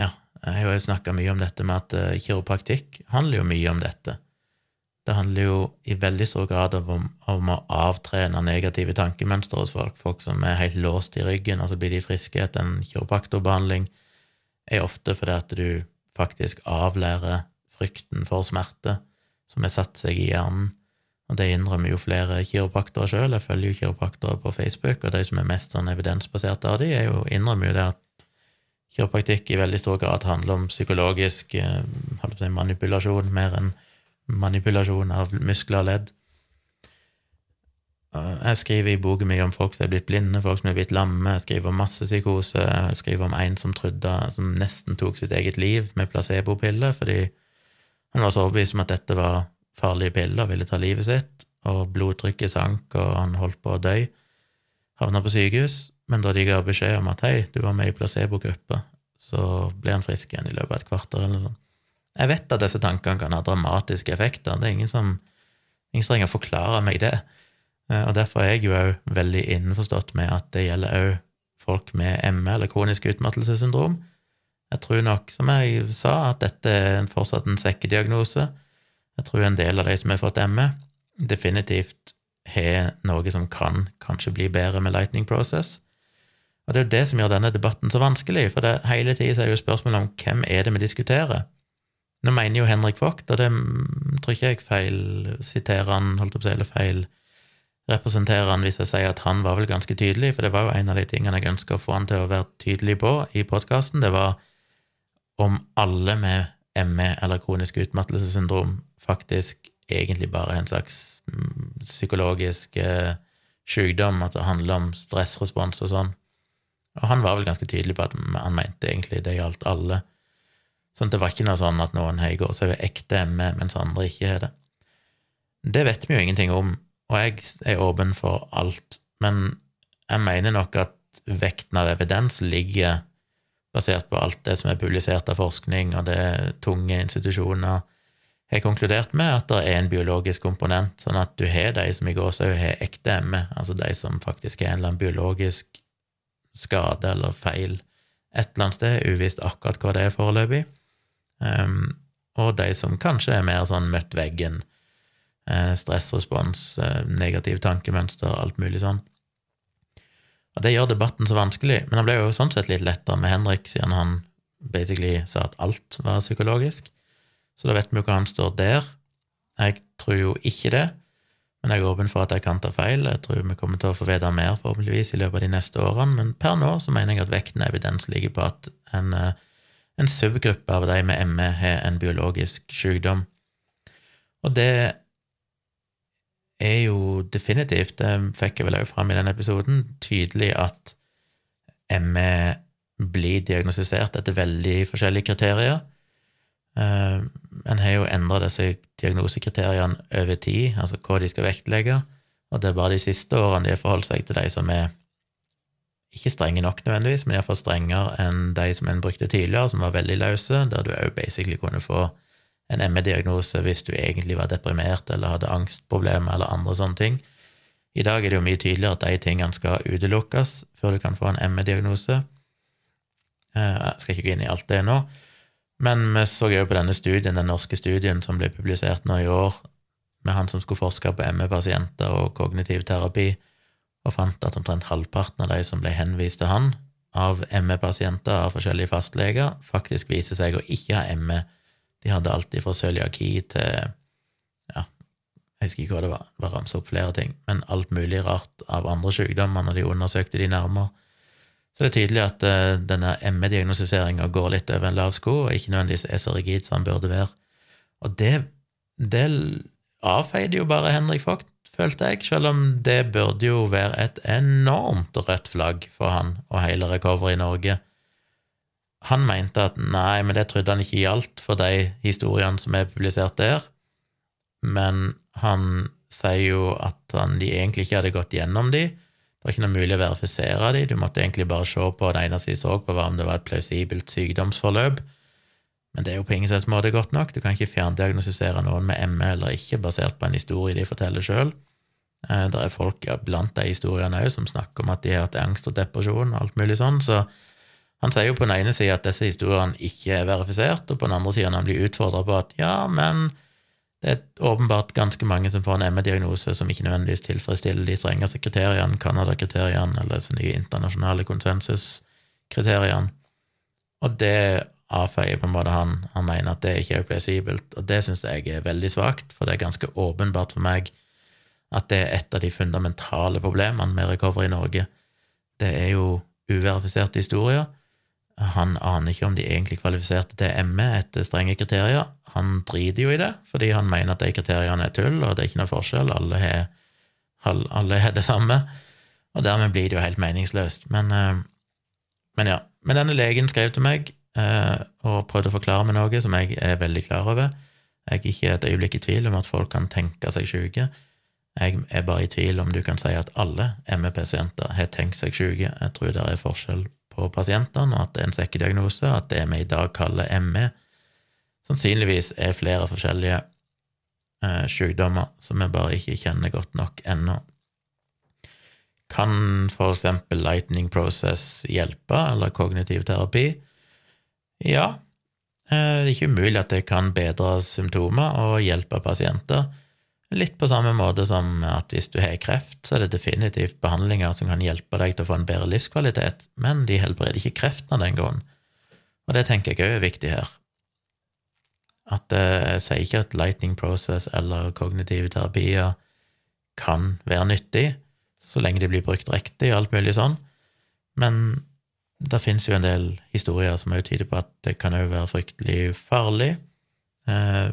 Ja, jeg har jo snakka mye om dette med at eh, kiropraktikk handler jo mye om dette. Det handler jo i veldig stor grad om, om å avtrene negative tankemønstre hos folk. Folk som er helt låst i ryggen, og så blir de friske etter en kiropraktorbehandling, er ofte fordi at du faktisk avlærer frykten for smerte som har satt seg i hjernen. Og det innrømmer jo flere kiropraktorer sjøl. Jeg følger jo kiropraktorer på Facebook, og de som er mest sånn evidensbaserte av de, er jo, innrømmer jo det at kiropraktikk i veldig stor grad handler om psykologisk eh, manipulasjon mer enn manipulasjon av muskler og ledd. Jeg skriver i boken mye om folk som er blitt blinde, folk som er blitt lamme. Jeg skriver om massepsykose. Jeg skriver om en som trodde, som nesten tok sitt eget liv med placebopiller fordi han var så overbevist om at dette var farlige piller, ville ta livet sitt, og blodtrykket sank, og han holdt på å dø. Havna på sykehus, men da de ga beskjed om at hei, du var med i placebogruppa, så ble han frisk igjen i løpet av et kvarter eller noe sånt. Jeg vet at disse tankene kan ha dramatiske effekter, det er ingen som, ingen som trenger å forklare meg det, og derfor er jeg jo òg veldig innforstått med at det gjelder òg folk med ME, eller kronisk utmattelsessyndrom. Jeg tror nok, som jeg sa, at dette er fortsatt en sekkediagnose. Jeg tror en del av de som har fått ME, definitivt har noe som kan kanskje bli bedre med Lightning Process. Og det er jo det som gjør denne debatten så vanskelig, for det, hele tida er det jo spørsmål om hvem er det vi diskuterer. Nå mener jo Henrik Vogt, og det tror ikke jeg feil siterer han, holdt opp å si, eller feil representerer han hvis jeg sier at han var vel ganske tydelig, for det var jo en av de tingene jeg ønska å få han til å være tydelig på i podkasten. Det var om alle med ME eller kronisk utmattelsessyndrom faktisk egentlig bare en slags mm, psykologisk eh, sykdom, at det handler om stressrespons og sånn. Og han var vel ganske tydelig på at han mente egentlig det gjaldt alle. Sånn at det var ikke noe sånn at noen har gått seg ved ekte ME, mens andre ikke har det. Det vet vi jo ingenting om, og jeg er åpen for alt, men jeg mener nok at vekten av evidens ligger basert på alt det som er publisert av forskning, og det tunge institusjoner har konkludert med at det er en biologisk komponent, sånn at du har de som i gåsehud har ekte ME, altså de som faktisk har en eller annen biologisk skade eller feil et eller annet sted, uvisst akkurat hva det er foreløpig, um, og de som kanskje er mer sånn møtt veggen, stressrespons, uh, negativ tankemønster, alt mulig sånn. Og det gjør debatten så vanskelig, men det ble jo sånn sett litt lettere med Henrik, siden han basically sa at alt var psykologisk. Så da vet vi jo hva han står der. Jeg tror jo ikke det, men jeg er åpen for at jeg kan ta feil. Jeg tror vi kommer til å få vite mer, forhåpentligvis, i løpet av de neste årene, men per nå så mener jeg at vekten evidens ligger på at en, eh, en subgruppe av de med ME har en biologisk sykdom. Og det er jo definitivt, det fikk jeg vel også fram i den episoden, tydelig at ME blir diagnostisert etter veldig forskjellige kriterier. Uh, en har jo endra disse diagnosekriteriene over tid, altså hva de skal vektlegge, og det er bare de siste årene de har forholdt seg til de som er ikke strenge nok nødvendigvis, men iallfall strengere enn de som en brukte tidligere, som var veldig løse, der du òg basically kunne få en ME-diagnose hvis du egentlig var deprimert eller hadde angstproblemer eller andre sånne ting. I dag er det jo mye tydeligere at de tingene skal utelukkes før du kan få en ME-diagnose. Eh, jeg skal ikke gå inn i alt det nå, men vi så jo på denne studien, den norske studien som ble publisert nå i år, med han som skulle forske på ME-pasienter og kognitiv terapi, og fant at omtrent halvparten av de som ble henvist til han av ME-pasienter av forskjellige fastleger, faktisk viser seg å ikke ha ME de hadde alltid fra cøliaki til ja, jeg husker ikke hva det var, det var ramsa opp flere ting, men alt mulig rart av andre sykdommer når de undersøkte de nærmere. Så det er tydelig at uh, denne ME-diagnostiseringa går litt over en lav sko, og ikke nødvendigvis er så rigid som den burde være. Og det, det avfeide jo bare Henrik Vogt, følte jeg, selv om det burde jo være et enormt rødt flagg for han og hele Recovery i Norge han mente at nei, men det trodde han ikke gjaldt for de historiene som er publisert der, men han sier jo at han, de egentlig ikke hadde gått gjennom de. Det var ikke noe mulig å verifisere de, du måtte egentlig bare se på det eneste de så på, var om det var et plausibelt sykdomsforløp. Men det er jo på ingen slags måte godt nok. Du kan ikke fjerndiagnostisere noen med ME eller ikke, basert på en historie de forteller sjøl. Eh, det er folk ja, blant de historiene òg som snakker om at de har hatt angst og depresjon og alt mulig sånn, så han sier jo på den ene sida at disse historiene ikke er verifisert, og på den andre sida han blir utfordra på at ja, men det er åpenbart ganske mange som får en ME-diagnose som ikke nødvendigvis tilfredsstiller de strengeste kriteriene, Canada-kriteriene eller disse nye internasjonale konsensuskriteriene. Og det avfeier på en måte han. Han mener at det ikke er plausibelt, og det syns jeg er veldig svakt, for det er ganske åpenbart for meg at det er et av de fundamentale problemene med recovery i Norge. Det er jo uverifiserte historier han aner ikke om de egentlig kvalifiserte til ME etter strenge kriterier. Han driter jo i det, fordi han mener at de kriteriene er tull, og det er ikke noe forskjell. Alle har, alle har det samme. Og dermed blir det jo helt meningsløst. Men, eh, men ja. Men denne legen skrev til meg eh, og prøvde å forklare meg noe som jeg er veldig klar over. Jeg er ikke et øyeblikk i tvil om at folk kan tenke seg syke. Jeg er bare i tvil om du kan si at alle ME-pasienter har tenkt seg syke. Jeg tror det er forskjell på pasientene, og at det er en sekkediagnose, at det vi i dag kaller ME, sannsynligvis er flere forskjellige eh, sykdommer som vi bare ikke kjenner godt nok ennå. Kan for eksempel lightning process hjelpe, eller kognitiv terapi? Ja, eh, det er ikke umulig at det kan bedre symptomer og hjelpe pasienter. Litt på samme måte som at hvis du har kreft, så er det definitivt behandlinger som kan hjelpe deg til å få en bedre livskvalitet, men de helbreder ikke kreften av den grunn. Og det tenker jeg òg er viktig her. At eh, jeg sier ikke at lightning process eller kognitive terapier kan være nyttig, så lenge de blir brukt riktig og alt mulig sånn, men det finnes jo en del historier som også tyder på at det kan òg være fryktelig farlig, eh,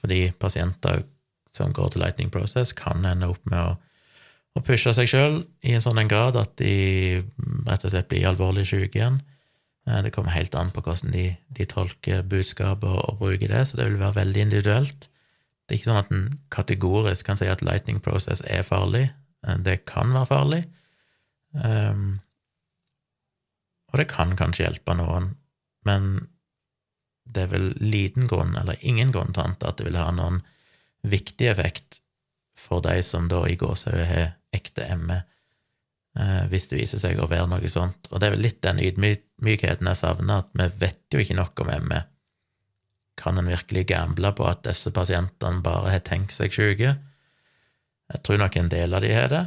fordi pasienter som går til Lightning Process, kan ende opp med å, å pushe seg sjøl i en sånn en grad at de rett og slett blir alvorlig syke igjen. Eh, det kommer helt an på hvordan de, de tolker budskapet og, og, bruker det, så det vil være veldig individuelt. Det er ikke sånn at en kategorisk kan si at lightning process er farlig. Eh, det kan være farlig. Um, og det kan kanskje hjelpe noen, men det er vel liten grunn, eller ingen grunn til at det vil ha noen viktig effekt for de som da i gåsehud har ekte ME, eh, hvis det viser seg å være noe sånt. Og det er vel litt den ydmykheten jeg savner, at vi vet jo ikke nok om ME. Kan en virkelig gamble på at disse pasientene bare har tenkt seg syke? Jeg tror nok en del av de har det,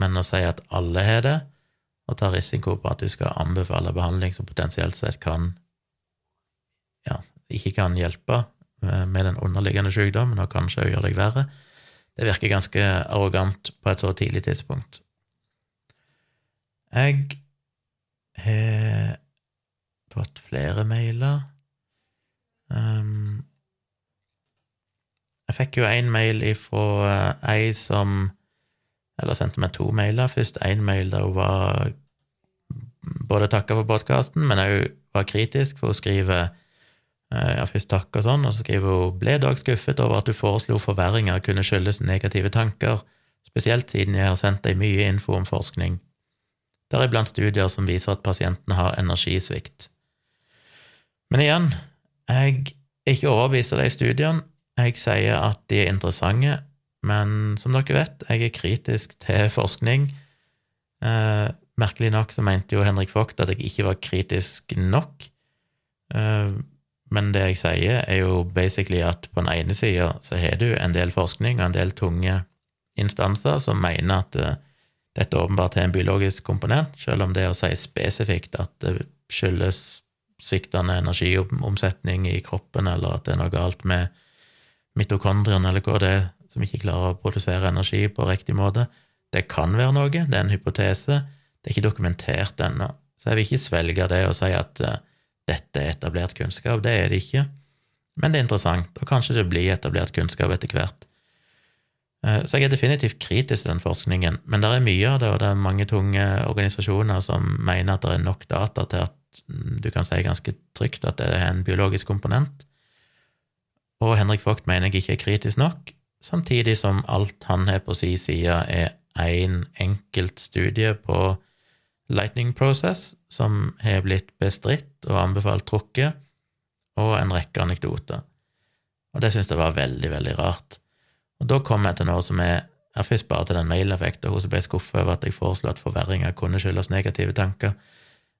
men å si at alle har det, og ta risiko på at du skal anbefale behandling som potensielt sett kan ja, ikke kan hjelpe med den underliggende sykdommen, og kanskje gjøre deg verre, det virker ganske arrogant på et så tidlig tidspunkt. Jeg har fått flere mailer. Um, jeg fikk jo én mail ifra uh, ei som Eller sendte meg to mailer. Først én mail der hun var både takka for podkasten, men òg var kritisk, for hun skriver Eh, ja, først takk og sånn, og så skriver hun ble dog skuffet over at du foreslo forverringer kunne skyldes negative tanker, spesielt siden jeg har sendt deg mye info om forskning, deriblant studier som viser at pasientene har energisvikt. Men igjen, jeg er ikke overbevist av de studiene. Jeg sier at de er interessante, men som dere vet, jeg er kritisk til forskning. Eh, merkelig nok så mente jo Henrik Vogt at jeg ikke var kritisk nok. Eh, men det jeg sier, er jo basically at på den ene sida så har du en del forskning og en del tunge instanser som mener at uh, dette åpenbart har en biologisk komponent, selv om det å si spesifikt at det skyldes sviktende energiomsetning i kroppen, eller at det er noe galt med mitokondrien, eller hva det er, som ikke klarer å produsere energi på riktig måte, det kan være noe, det er en hypotese, det er ikke dokumentert ennå. Så jeg vil ikke svelge det og si at uh, dette er etablert kunnskap. Det er det ikke, men det er interessant, og kanskje det blir etablert kunnskap etter hvert. Eh, så jeg er definitivt kritisk til den forskningen, men det er mye av det, og det er mange tunge organisasjoner som mener at det er nok data til at du kan si ganske trygt at det er en biologisk komponent. Og Henrik Vogt mener jeg ikke er kritisk nok, samtidig som alt han har på si side, er én en enkelt studie på Lightning Process, som har blitt bestridt og anbefalt trukket, og en rekke anekdoter. Og det syns jeg var veldig, veldig rart. Og da kom jeg til noe som er jeg først bare til den maileffekten, hun som ble skuffa over at jeg foreslo at forverringer kunne skyldes negative tanker.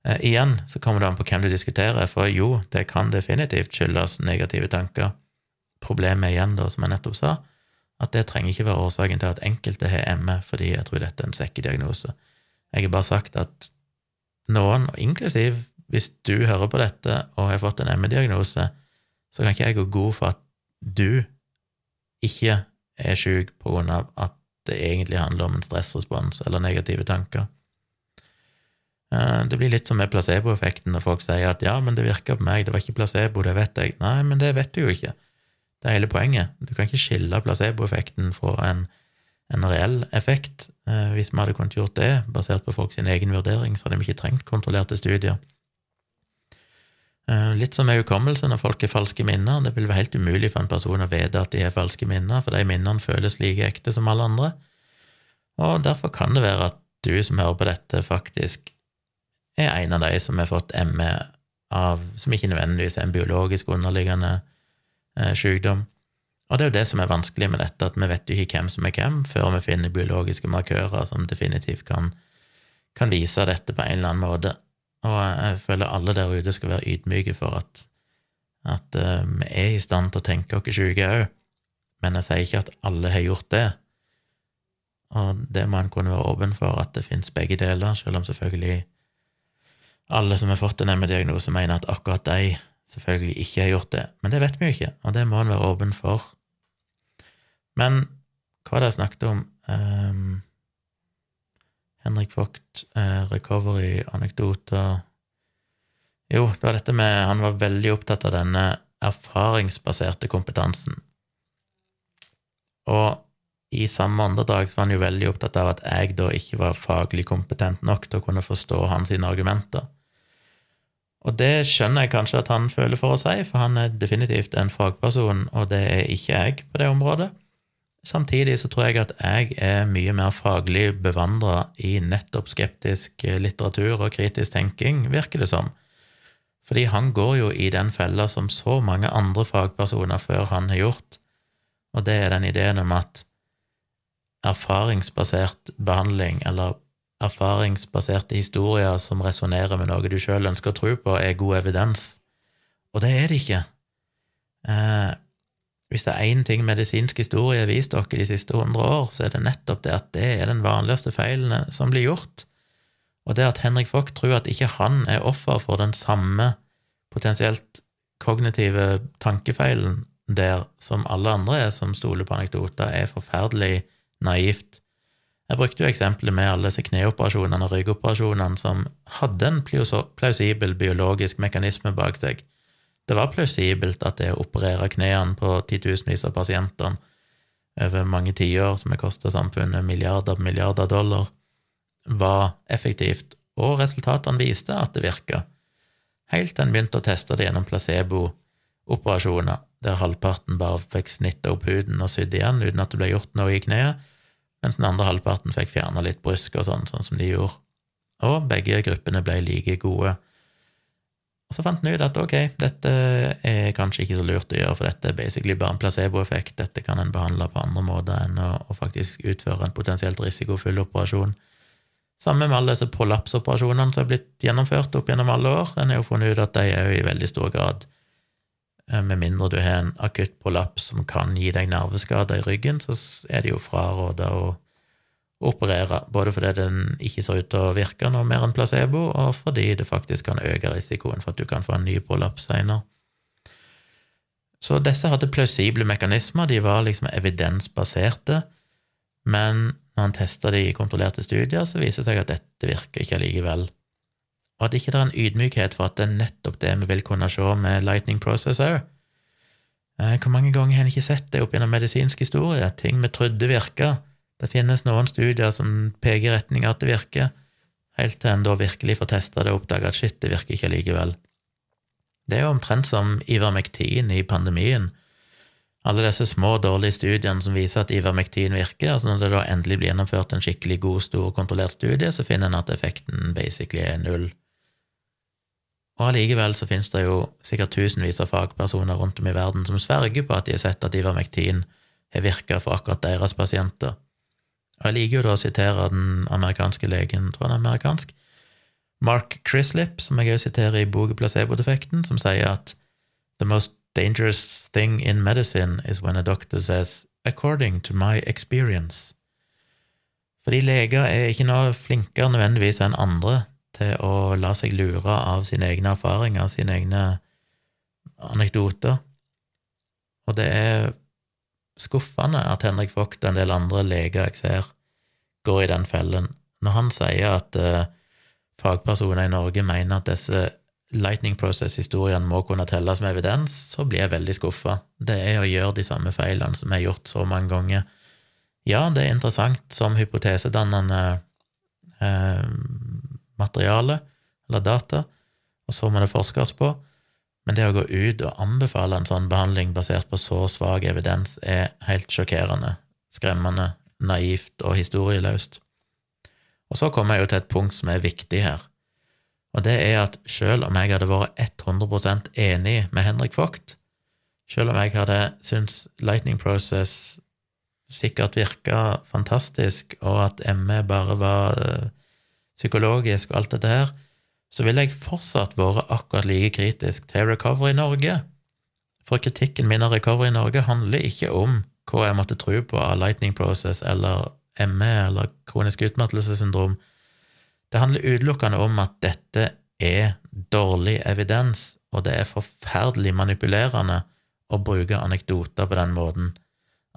Eh, igjen så kommer det an på hvem du diskuterer, for jo, det kan definitivt skyldes negative tanker. Problemet igjen, da, som jeg nettopp sa, at det trenger ikke være årsaken til at enkelte har ME, fordi jeg tror dette er en sekkediagnose. Jeg har bare sagt at noen, inklusiv hvis du hører på dette og har fått en ME-diagnose, så kan ikke jeg gå god for at du ikke er sjuk på grunn av at det egentlig handler om en stressrespons eller negative tanker. Eh, det blir litt som med placeboeffekten når folk sier at ja, men det virka på meg, det var ikke placebo, det vet jeg. Nei, men det vet du jo ikke. Det er hele poenget. Du kan ikke skille placeboeffekten fra en en reell effekt. Eh, hvis vi hadde kunnet gjort det, basert på folks egen vurdering, så hadde vi ikke trengt kontrollerte studier. Eh, litt som med hukommelse når folk har falske minner. Det vil være helt umulig for en person å vite at de har falske minner, for de minnene føles like ekte som alle andre. Og derfor kan det være at du som hører på dette, faktisk er en av de som har fått ME av, som ikke nødvendigvis er en biologisk underliggende eh, sykdom. Og det er jo det som er vanskelig med dette, at vi vet jo ikke hvem som er hvem, før vi finner biologiske markører som definitivt kan, kan vise dette på en eller annen måte. Og jeg føler alle der ute skal være ydmyke for at, at uh, vi er i stand til å tenke oss syke òg, men jeg sier ikke at alle har gjort det. Og det må en kunne være åpen for, at det finnes begge deler, selv om selvfølgelig alle som har fått en ME-diagnose, mener at akkurat de selvfølgelig ikke har gjort det. Men det vet vi jo ikke, og det må en være åpen for. Men hva var det jeg snakket om? Um, Henrik Vogt, uh, recovery, anekdoter Jo, det var dette med Han var veldig opptatt av denne erfaringsbaserte kompetansen. Og i samme åndedrag så var han jo veldig opptatt av at jeg da ikke var faglig kompetent nok til å kunne forstå hans argumenter. Og det skjønner jeg kanskje at han føler for å si, for han er definitivt en fagperson, og det er ikke jeg på det området. Samtidig så tror jeg at jeg er mye mer faglig bevandra i nettopp skeptisk litteratur og kritisk tenking, virker det som. Fordi han går jo i den fella som så mange andre fagpersoner før han har gjort, og det er den ideen om at erfaringsbasert behandling, eller erfaringsbaserte historier som resonnerer med noe du sjøl ønsker å tro på, er god evidens. Og det er det ikke. Eh, hvis det er én ting medisinsk historie har vist dere de siste hundre år, så er det nettopp det at det er den vanligste feilen som blir gjort. Og det at Henrik Vogt tror at ikke han er offer for den samme potensielt kognitive tankefeilen der som alle andre er som stoler på anekdoter, er forferdelig naivt. Jeg brukte jo eksempelet med alle disse kneoperasjonene og ryggoperasjonene som hadde en plausibel biologisk mekanisme bak seg. Det var plausibelt at det å operere knærne på titusenvis av pasientene over mange tiår, som har kosta samfunnet milliarder på milliarder dollar, var effektivt, og resultatene viste at det virka, helt til en begynte å teste det gjennom placebo-operasjoner, der halvparten bare fikk snitta opp huden og sydd igjen uten at det ble gjort noe i kneet, mens den andre halvparten fikk fjerna litt brysk og sånn, sånn som de gjorde. Og begge gruppene ble like gode. Og så fant han ut at ok, dette er kanskje ikke så lurt å gjøre, for dette er basically bare en placeboeffekt, dette kan en behandle på andre måter enn å, å faktisk utføre en potensielt risikofull operasjon. Samme med alle disse prolapsoperasjonene som er blitt gjennomført opp gjennom alle år. En har jo funnet ut at de er jo i veldig stor grad Eh, med mindre du har en akutt prolaps som kan gi deg nerveskader i ryggen, så er det jo fraråda å operere, både fordi den ikke ser ut til å virke noe mer enn placebo, og fordi det faktisk kan øke risikoen for at du kan få en ny prolaps senere. Så disse hadde plausible mekanismer, de var liksom evidensbaserte, men når en testa de i kontrollerte studier, så viser det seg at dette virker ikke allikevel og at ikke det er en ydmykhet for at det er nettopp det vi vil kunne se med Lightning Processor. Eh, hvor mange ganger har en ikke sett det opp gjennom medisinsk historie? Ting vi trodde virka. Det finnes noen studier som peker i retning av at det virker, helt til en da virkelig får testa det og oppdaga at shit, det virker ikke likevel. Det er jo omtrent som Ivermektin i pandemien. Alle disse små, dårlige studiene som viser at Ivermektin virker, altså når det da endelig blir gjennomført en skikkelig god, stor, kontrollert studie, så finner en at effekten basically er null. Og allikevel så finnes det jo sikkert tusenvis av fagpersoner rundt om i verden som sverger på at de har sett at Ivermektin har virka for akkurat deres pasienter. Og jeg liker jo da å sitere den amerikanske legen, tror jeg han er amerikansk, Mark Crislip, som jeg også siterer i boka Placebo-defekten, som sier at the most dangerous thing in medicine is when a doctor says according to my experience. Fordi leger er ikke noe flinkere nødvendigvis enn andre til å la seg lure av sine egne erfaringer, sine egne anekdoter. Og det er skuffende at Henrik Vogt og en del andre leger jeg ser, går i den fellen. Når han sier at uh, fagpersoner i Norge mener at disse Lightning Process-historiene må kunne telles med evidens, så blir jeg veldig skuffa. Det er å gjøre de samme feilene som er gjort så mange ganger. Ja, det er interessant som hypotesedannende eh, materiale eller data, og så må det forskes på. Men det å gå ut og anbefale en sånn behandling basert på så svak evidens er helt sjokkerende, skremmende, naivt og historieløst. Og så kommer jeg jo til et punkt som er viktig her, og det er at selv om jeg hadde vært 100% enig med Henrik Vogt, selv om jeg hadde syntes Lightning Process sikkert virka fantastisk, og at ME bare var eh, psykologisk og alt dette her, så ville jeg fortsatt vært akkurat like kritisk til Recovery Norge. For kritikken min av Recovery Norge handler ikke om hva jeg måtte tro på av Lightning Process eller ME eller kronisk utmattelsessyndrom. Det handler utelukkende om at dette er dårlig evidens, og det er forferdelig manipulerende å bruke anekdoter på den måten.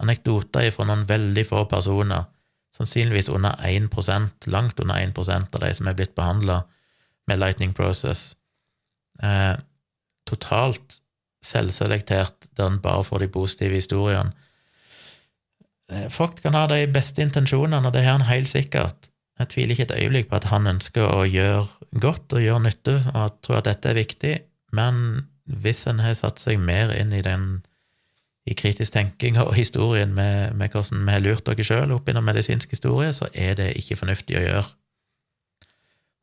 Anekdoter fra noen veldig få personer sannsynligvis under 1% langt under 1% av de som er blitt behandla med Lightning Process. Eh, totalt selvselektert, der en bare får de positive historiene. eh, Folk kan ha de beste intensjonene, og det har han helt sikkert. Jeg tviler ikke et øyeblikk på at han ønsker å gjøre godt og gjøre nytte, og jeg tror at dette er viktig, men hvis en har satt seg mer inn i den i kritisk tenking og historien med, med hvordan vi har lurt dere sjøl opp gjennom medisinsk historie, så er det ikke fornuftig å gjøre.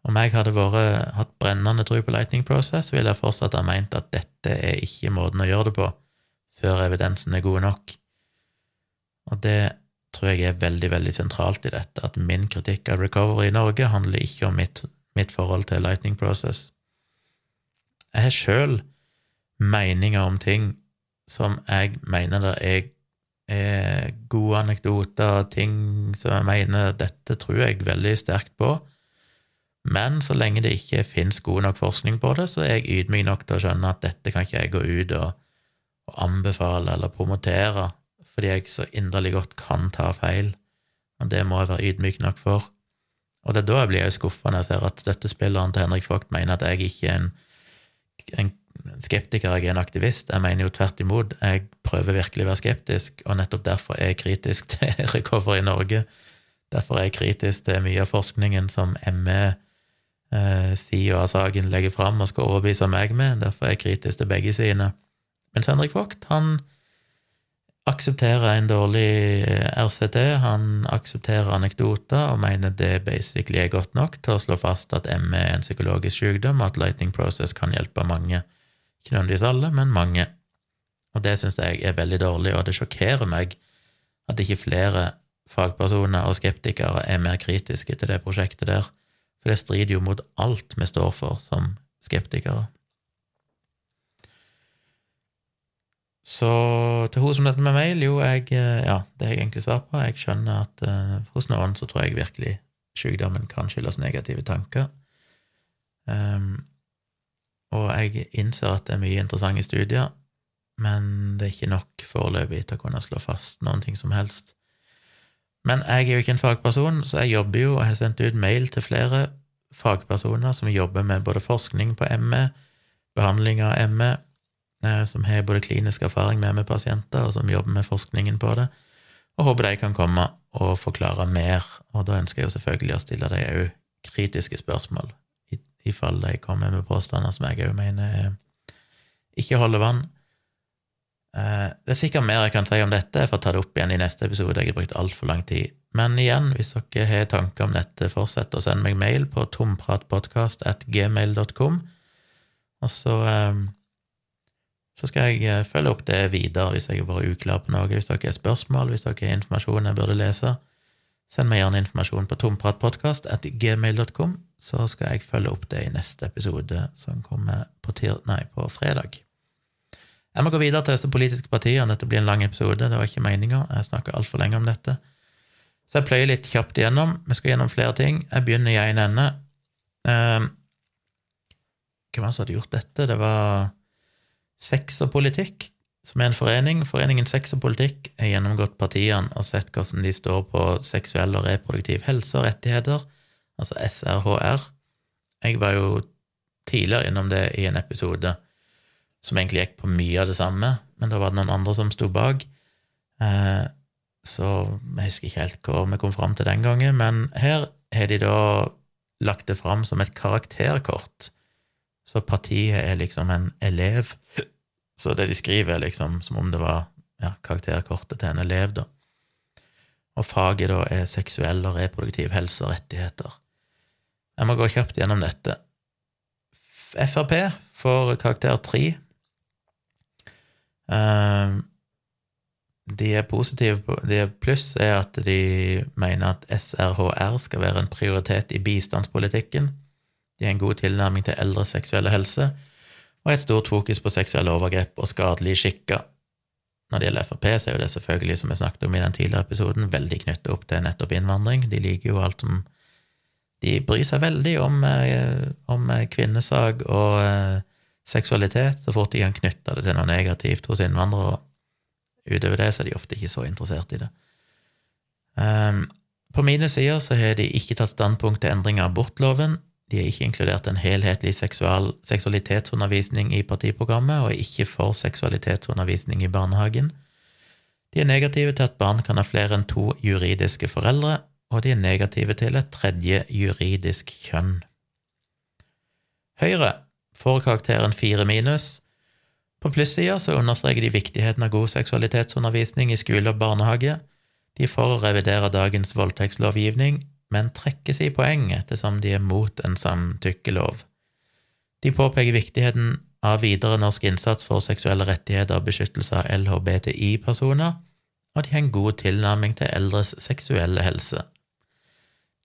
Om jeg hadde vært, hatt brennende tro på Lightning Process, ville jeg fortsatt ha meint at dette er ikke måten å gjøre det på, før evidensen er god nok. Og det tror jeg er veldig, veldig sentralt i dette, at min kritikk av recovery i Norge handler ikke om mitt, mitt forhold til Lightning Process. Jeg har sjøl meninger om ting som jeg mener det er, er gode anekdoter, ting som jeg mener dette tror jeg veldig sterkt på, men så lenge det ikke finnes god nok forskning på det, så er jeg ydmyk nok til å skjønne at dette kan ikke jeg gå ut og, og anbefale eller promotere, fordi jeg så inderlig godt kan ta feil, og det må jeg være ydmyk nok for. Og det er da jeg blir skuffa når jeg ser at støttespilleren til Henrik Vogt mener at jeg ikke er en, en skeptiker, jeg er en aktivist. Jeg mener jo tvert imot. Jeg prøver virkelig å være skeptisk, og nettopp derfor er jeg kritisk til recovery i Norge. Derfor er jeg kritisk til mye av forskningen som ME eh, sida av saken legger fram og skal overbevise meg med. Derfor er jeg kritisk til begge sidene. Mens Henrik Vogt, han aksepterer en dårlig eh, RCT, han aksepterer anekdoter og mener det basically er godt nok til å slå fast at ME er en psykologisk sykdom, og at Lightning Process kan hjelpe mange. Ikke nødvendigvis alle, men mange. Og det syns jeg er veldig dårlig, og det sjokkerer meg at ikke flere fagpersoner og skeptikere er mer kritiske til det prosjektet der, for det strider jo mot alt vi står for som skeptikere. Så til hun som dette med mail, jo, jeg, ja, det har jeg egentlig svar på. Jeg skjønner at uh, hos noen så tror jeg virkelig sykdommen kan skyldes negative tanker. Um, og jeg innser at det er mye interessante studier, men det er ikke nok foreløpig til å kunne slå fast noen ting som helst. Men jeg er jo ikke en fagperson, så jeg jobber jo og har sendt ut mail til flere fagpersoner som jobber med både forskning på ME, behandling av ME, eh, som har både klinisk erfaring med ME-pasienter, og som jobber med forskningen på det, og håper de kan komme og forklare mer. Og da ønsker jeg jo selvfølgelig å stille dem òg kritiske spørsmål i fall de kommer med påstander som jeg òg mener ikke holder vann. Eh, det er sikkert mer jeg kan si om dette, jeg får ta det opp igjen i neste episode. Jeg har brukt altfor lang tid. Men igjen, hvis dere har tanker om dette, fortsett å sende meg mail på tompratpodkast.gmail.com, og så, eh, så skal jeg eh, følge opp det videre hvis jeg har vært uklar på noe. Hvis dere har spørsmål, hvis dere har informasjon jeg burde lese, Send meg gjerne informasjon på tompratpodkast.gmail.com, så skal jeg følge opp det i neste episode, som kommer på, nei, på fredag. Jeg må gå videre til disse politiske partiene. Dette blir en lang episode. Det var ikke meninga. Jeg snakker altfor lenge om dette. Så jeg pløyer litt kjapt igjennom. Vi skal gjennom flere ting. Jeg begynner i én ende. Eh, hvem var det som hadde gjort dette? Det var sex og politikk som er en forening. Foreningen Sex og politikk har gjennomgått partiene og sett hvordan de står på seksuell og reproduktiv helse og rettigheter, altså SRHR. Jeg var jo tidligere innom det i en episode som egentlig gikk på mye av det samme, men da var det noen andre som sto bak. Eh, så jeg husker ikke helt hva vi kom fram til den gangen, men her har de da lagt det fram som et karakterkort. Så partiet er liksom en elev. Så det de skriver, er liksom som om det var ja, karakterkortet til en elev, da. Og faget da er seksuell og reproduktiv helse og rettigheter. Jeg må gå kjapt gjennom dette. Frp får karakter 3 de er positive De pluss er at de mener at SRHR skal være en prioritet i bistandspolitikken. De har en god tilnærming til eldres seksuelle helse og et stort fokus på seksuelle overgrep og skadelige skikker. Når det gjelder Frp, så er jo det selvfølgelig, som vi snakket om i den tidligere episoden, veldig knyttet opp til nettopp innvandring. De liker jo alt som De bryr seg veldig om, eh, om kvinnesak og eh, seksualitet så fort de kan knytte det til noe negativt hos innvandrere. Utover det så er de ofte ikke så interessert i det. Um, på mine sider så har de ikke tatt standpunkt til endring av abortloven, de har ikke inkludert en helhetlig seksual, seksualitetsundervisning i partiprogrammet, og ikke for seksualitetsundervisning i barnehagen. De er negative til at barn kan ha flere enn to juridiske foreldre, og de er negative til et tredje juridisk kjønn. Høyre får karakteren fire minus. På plussida understreker de viktigheten av god seksualitetsundervisning i skole og barnehage. De for å revidere dagens voldtektslovgivning, men trekkes i poeng ettersom de er mot en samtykkelov. De påpeker viktigheten av videre norsk innsats for seksuelle rettigheter og beskyttelse av LHBTI-personer, og de har en god tilnærming til eldres seksuelle helse.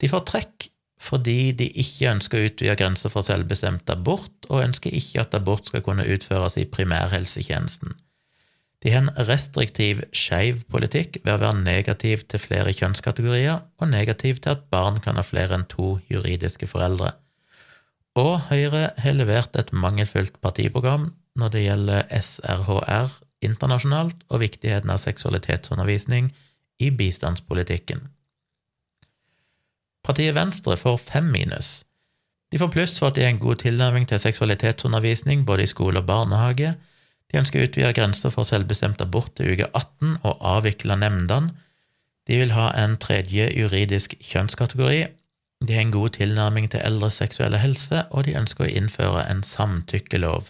De får trekk fordi de ikke ønsker å utvide grenser for selvbestemt abort, og ønsker ikke at abort skal kunne utføres i primærhelsetjenesten. De har en restriktiv, skeiv politikk ved å være negativ til flere kjønnskategorier og negativ til at barn kan ha flere enn to juridiske foreldre. Og Høyre har levert et mangelfullt partiprogram når det gjelder SRHR internasjonalt og viktigheten av seksualitetsundervisning i bistandspolitikken. Partiet Venstre får fem minus. De får pluss for at de har en god tilnærming til seksualitetsundervisning både i skole og barnehage. De ønsker å utvide grenser for selvbestemt abort til uke 18 og avvikle nemndene. De vil ha en tredje juridisk kjønnskategori, de har en god tilnærming til eldres seksuelle helse, og de ønsker å innføre en samtykkelov.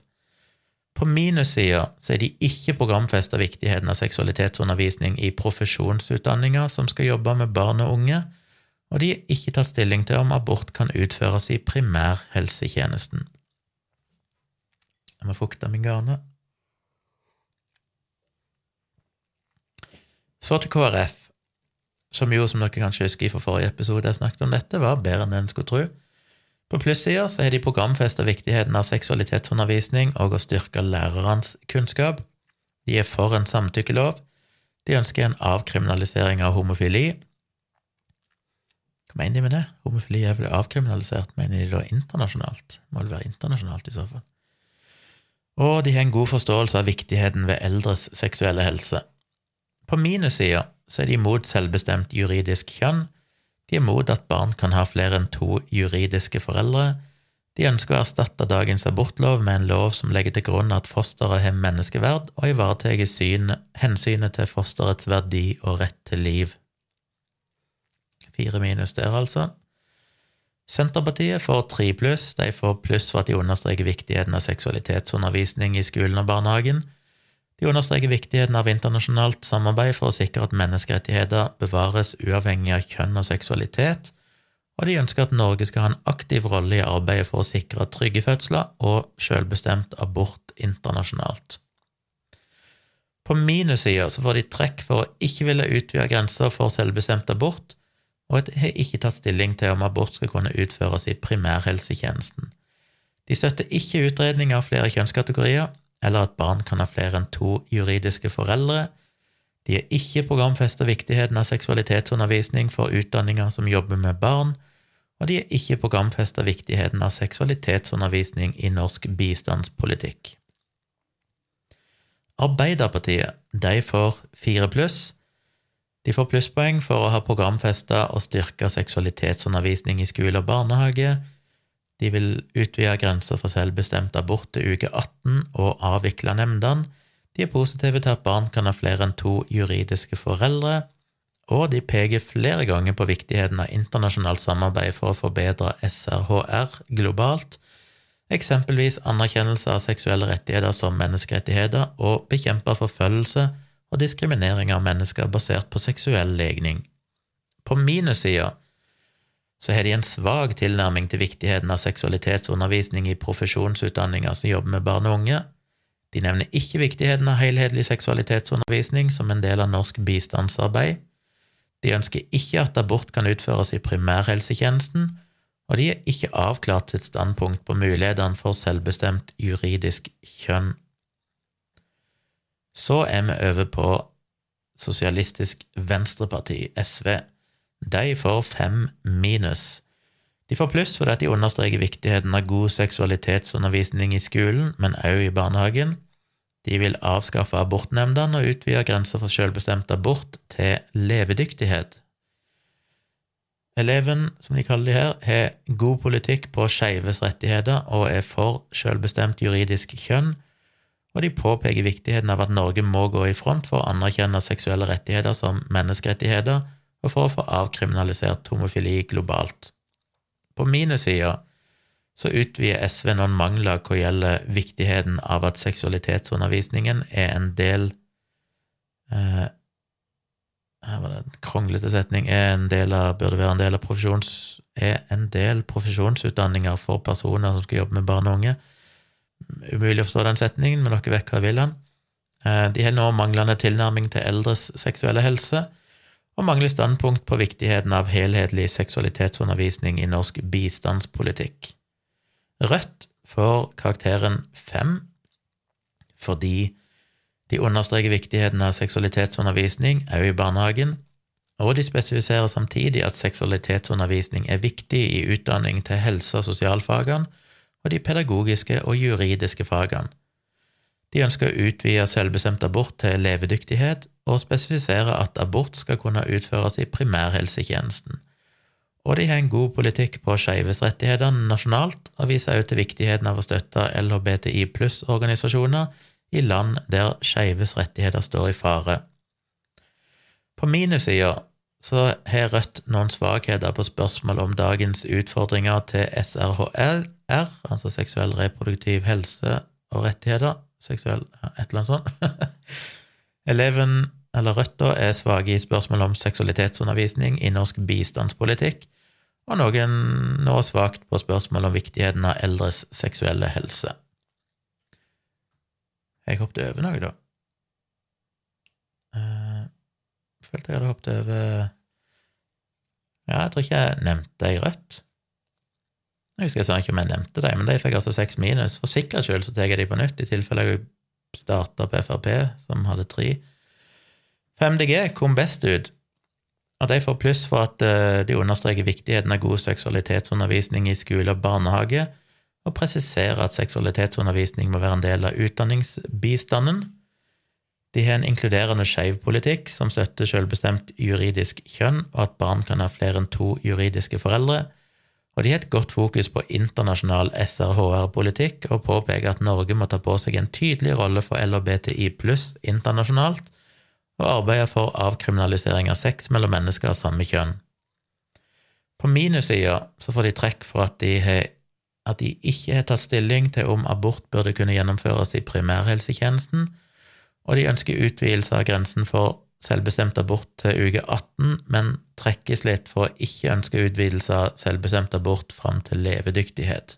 På minussida er de ikke programfesta viktigheten av seksualitetsundervisning i profesjonsutdanninger som skal jobbe med barn og unge, og de har ikke tatt stilling til om abort kan utføres i primærhelsetjenesten. Jeg må fukte min garne. Så til KrF som jo, som dere kanskje husker fra forrige episode jeg snakket om dette, var bedre enn en skulle tro. På plussida så har de programfesta viktigheten av seksualitetsundervisning og å styrke lærernes kunnskap. De er for en samtykkelov. De ønsker en avkriminalisering av homofili. Mener de med det? Homofili er vel avkriminalisert? Mener de da internasjonalt? Må det være internasjonalt, i så fall. Og de har en god forståelse av viktigheten ved eldres seksuelle helse. På minussida så er de imot selvbestemt juridisk kjønn, de er imot at barn kan ha flere enn to juridiske foreldre, de ønsker å erstatte dagens abortlov med en lov som legger til grunn at fosteret har menneskeverd og ivaretar hensynet til fosterets verdi og rett til liv. Fire minus der, altså. Senterpartiet får tre pluss. De får pluss for at de understreker viktigheten av seksualitetsundervisning i skolen og barnehagen. De understreker viktigheten av internasjonalt samarbeid for å sikre at menneskerettigheter bevares uavhengig av kjønn og seksualitet, og de ønsker at Norge skal ha en aktiv rolle i arbeidet for å sikre trygge fødsler og selvbestemt abort internasjonalt. På minussida får de trekk for å ikke ville utvide grenser for selvbestemt abort, og har ikke tatt stilling til om abort skal kunne utføres i primærhelsetjenesten. De støtter ikke utredning av flere kjønnskategorier, eller at barn kan ha flere enn to juridiske foreldre. De har ikke programfesta viktigheten av seksualitetsundervisning for utdanninger som jobber med barn, og de har ikke programfesta viktigheten av seksualitetsundervisning i norsk bistandspolitikk. Arbeiderpartiet de får fire pluss. De får plusspoeng for å ha programfesta og styrka seksualitetsundervisning i skole og barnehage, de vil utvide grenser for selvbestemt abort til uke 18 og avvikle nemndene. De er positive til at barn kan ha flere enn to juridiske foreldre, og de peker flere ganger på viktigheten av internasjonalt samarbeid for å forbedre SRHR globalt, eksempelvis anerkjennelse av seksuelle rettigheter som menneskerettigheter og bekjempe forfølgelse og diskriminering av mennesker basert på seksuell legning. På mine sider så har de en svak tilnærming til viktigheten av seksualitetsundervisning i profesjonsutdanninger som jobber med barn og unge. De nevner ikke viktigheten av helhetlig seksualitetsundervisning som en del av norsk bistandsarbeid. De ønsker ikke at abort kan utføres i primærhelsetjenesten, og de er ikke avklart sitt standpunkt på mulighetene for selvbestemt juridisk kjønn. Så er vi over på Sosialistisk Venstreparti, SV de får fem minus. De får pluss fordi de understreker viktigheten av god seksualitetsundervisning i skolen, men også i barnehagen. De vil avskaffe abortnemndene og utvide grenser for selvbestemt abort til levedyktighet. Eleven, som de kaller de her, har god politikk på skeives rettigheter og er for selvbestemt juridisk kjønn, og de påpeker viktigheten av at Norge må gå i front for å anerkjenne seksuelle rettigheter som menneskerettigheter, og for å få avkriminalisert homofili globalt. På mine sider så utvider SV noen mangler hva gjelder viktigheten av at seksualitetsundervisningen er en del eh, Her var det en kronglete setning er en del av, burde være en del av profesjons, er en del profesjonsutdanninger for personer som skal jobbe med barn og unge. Umulig å forstå den setningen, men dere vet hva vil den. Eh, de har nå manglende tilnærming til eldres seksuelle helse, og mangler standpunkt på viktigheten av helhetlig seksualitetsundervisning i norsk bistandspolitikk. Rødt får karakteren fem fordi de understreker viktigheten av seksualitetsundervisning òg i barnehagen, og de spesifiserer samtidig at seksualitetsundervisning er viktig i utdanning til helse- og sosialfagene og de pedagogiske og juridiske fagene. De ønsker å utvide selvbestemt abort til levedyktighet og spesifisere at abort skal kunne utføres i primærhelsetjenesten og de har en god politikk på skeives rettigheter nasjonalt, og viser også til viktigheten av å støtte LHBTI pluss-organisasjoner i land der skeives rettigheter står i fare. På mine sider så har Rødt noen svakheter på spørsmål om dagens utfordringer til SRHR, altså seksuell reproduktiv helse og rettigheter, seksuell et eller annet sånt. Eleven, eller Rødt, da, er svake i spørsmål om seksualitetsundervisning i norsk bistandspolitikk, og noen nå svakt på spørsmål om viktigheten av eldres seksuelle helse. Jeg hoppet over noe, da. Jeg uh, følte jeg hadde hoppet over Ja, jeg tror ikke jeg nevnte i Rødt. Jeg husker jeg sa ikke om jeg nevnte dem, men de fikk altså seks minus. For sikkerhets skyld så tar jeg de på nytt, i tilfelle jeg starta på Frp, som hadde tre. 5DG kom best ut. Og de får pluss for at eh, de understreker viktigheten av god seksualitetsundervisning i skole og barnehage, og presiserer at seksualitetsundervisning må være en del av utdanningsbistanden. De har en inkluderende skeiv politikk som støtter selvbestemt juridisk kjønn, og at barn kan ha flere enn to juridiske foreldre. Og de har et godt fokus på internasjonal SRHR-politikk, og påpeker at Norge må ta på seg en tydelig rolle for LHBTI pluss internasjonalt, og arbeide for avkriminalisering av sex mellom mennesker av samme kjønn. På minussida så får de trekk for at de, har, at de ikke har tatt stilling til om abort burde kunne gjennomføres i primærhelsetjenesten, og de ønsker utvidelse av grensen for selvbestemt abort til uke 18, men trekkes litt for å ikke ønske utvidelse av selvbestemt abort fram til levedyktighet.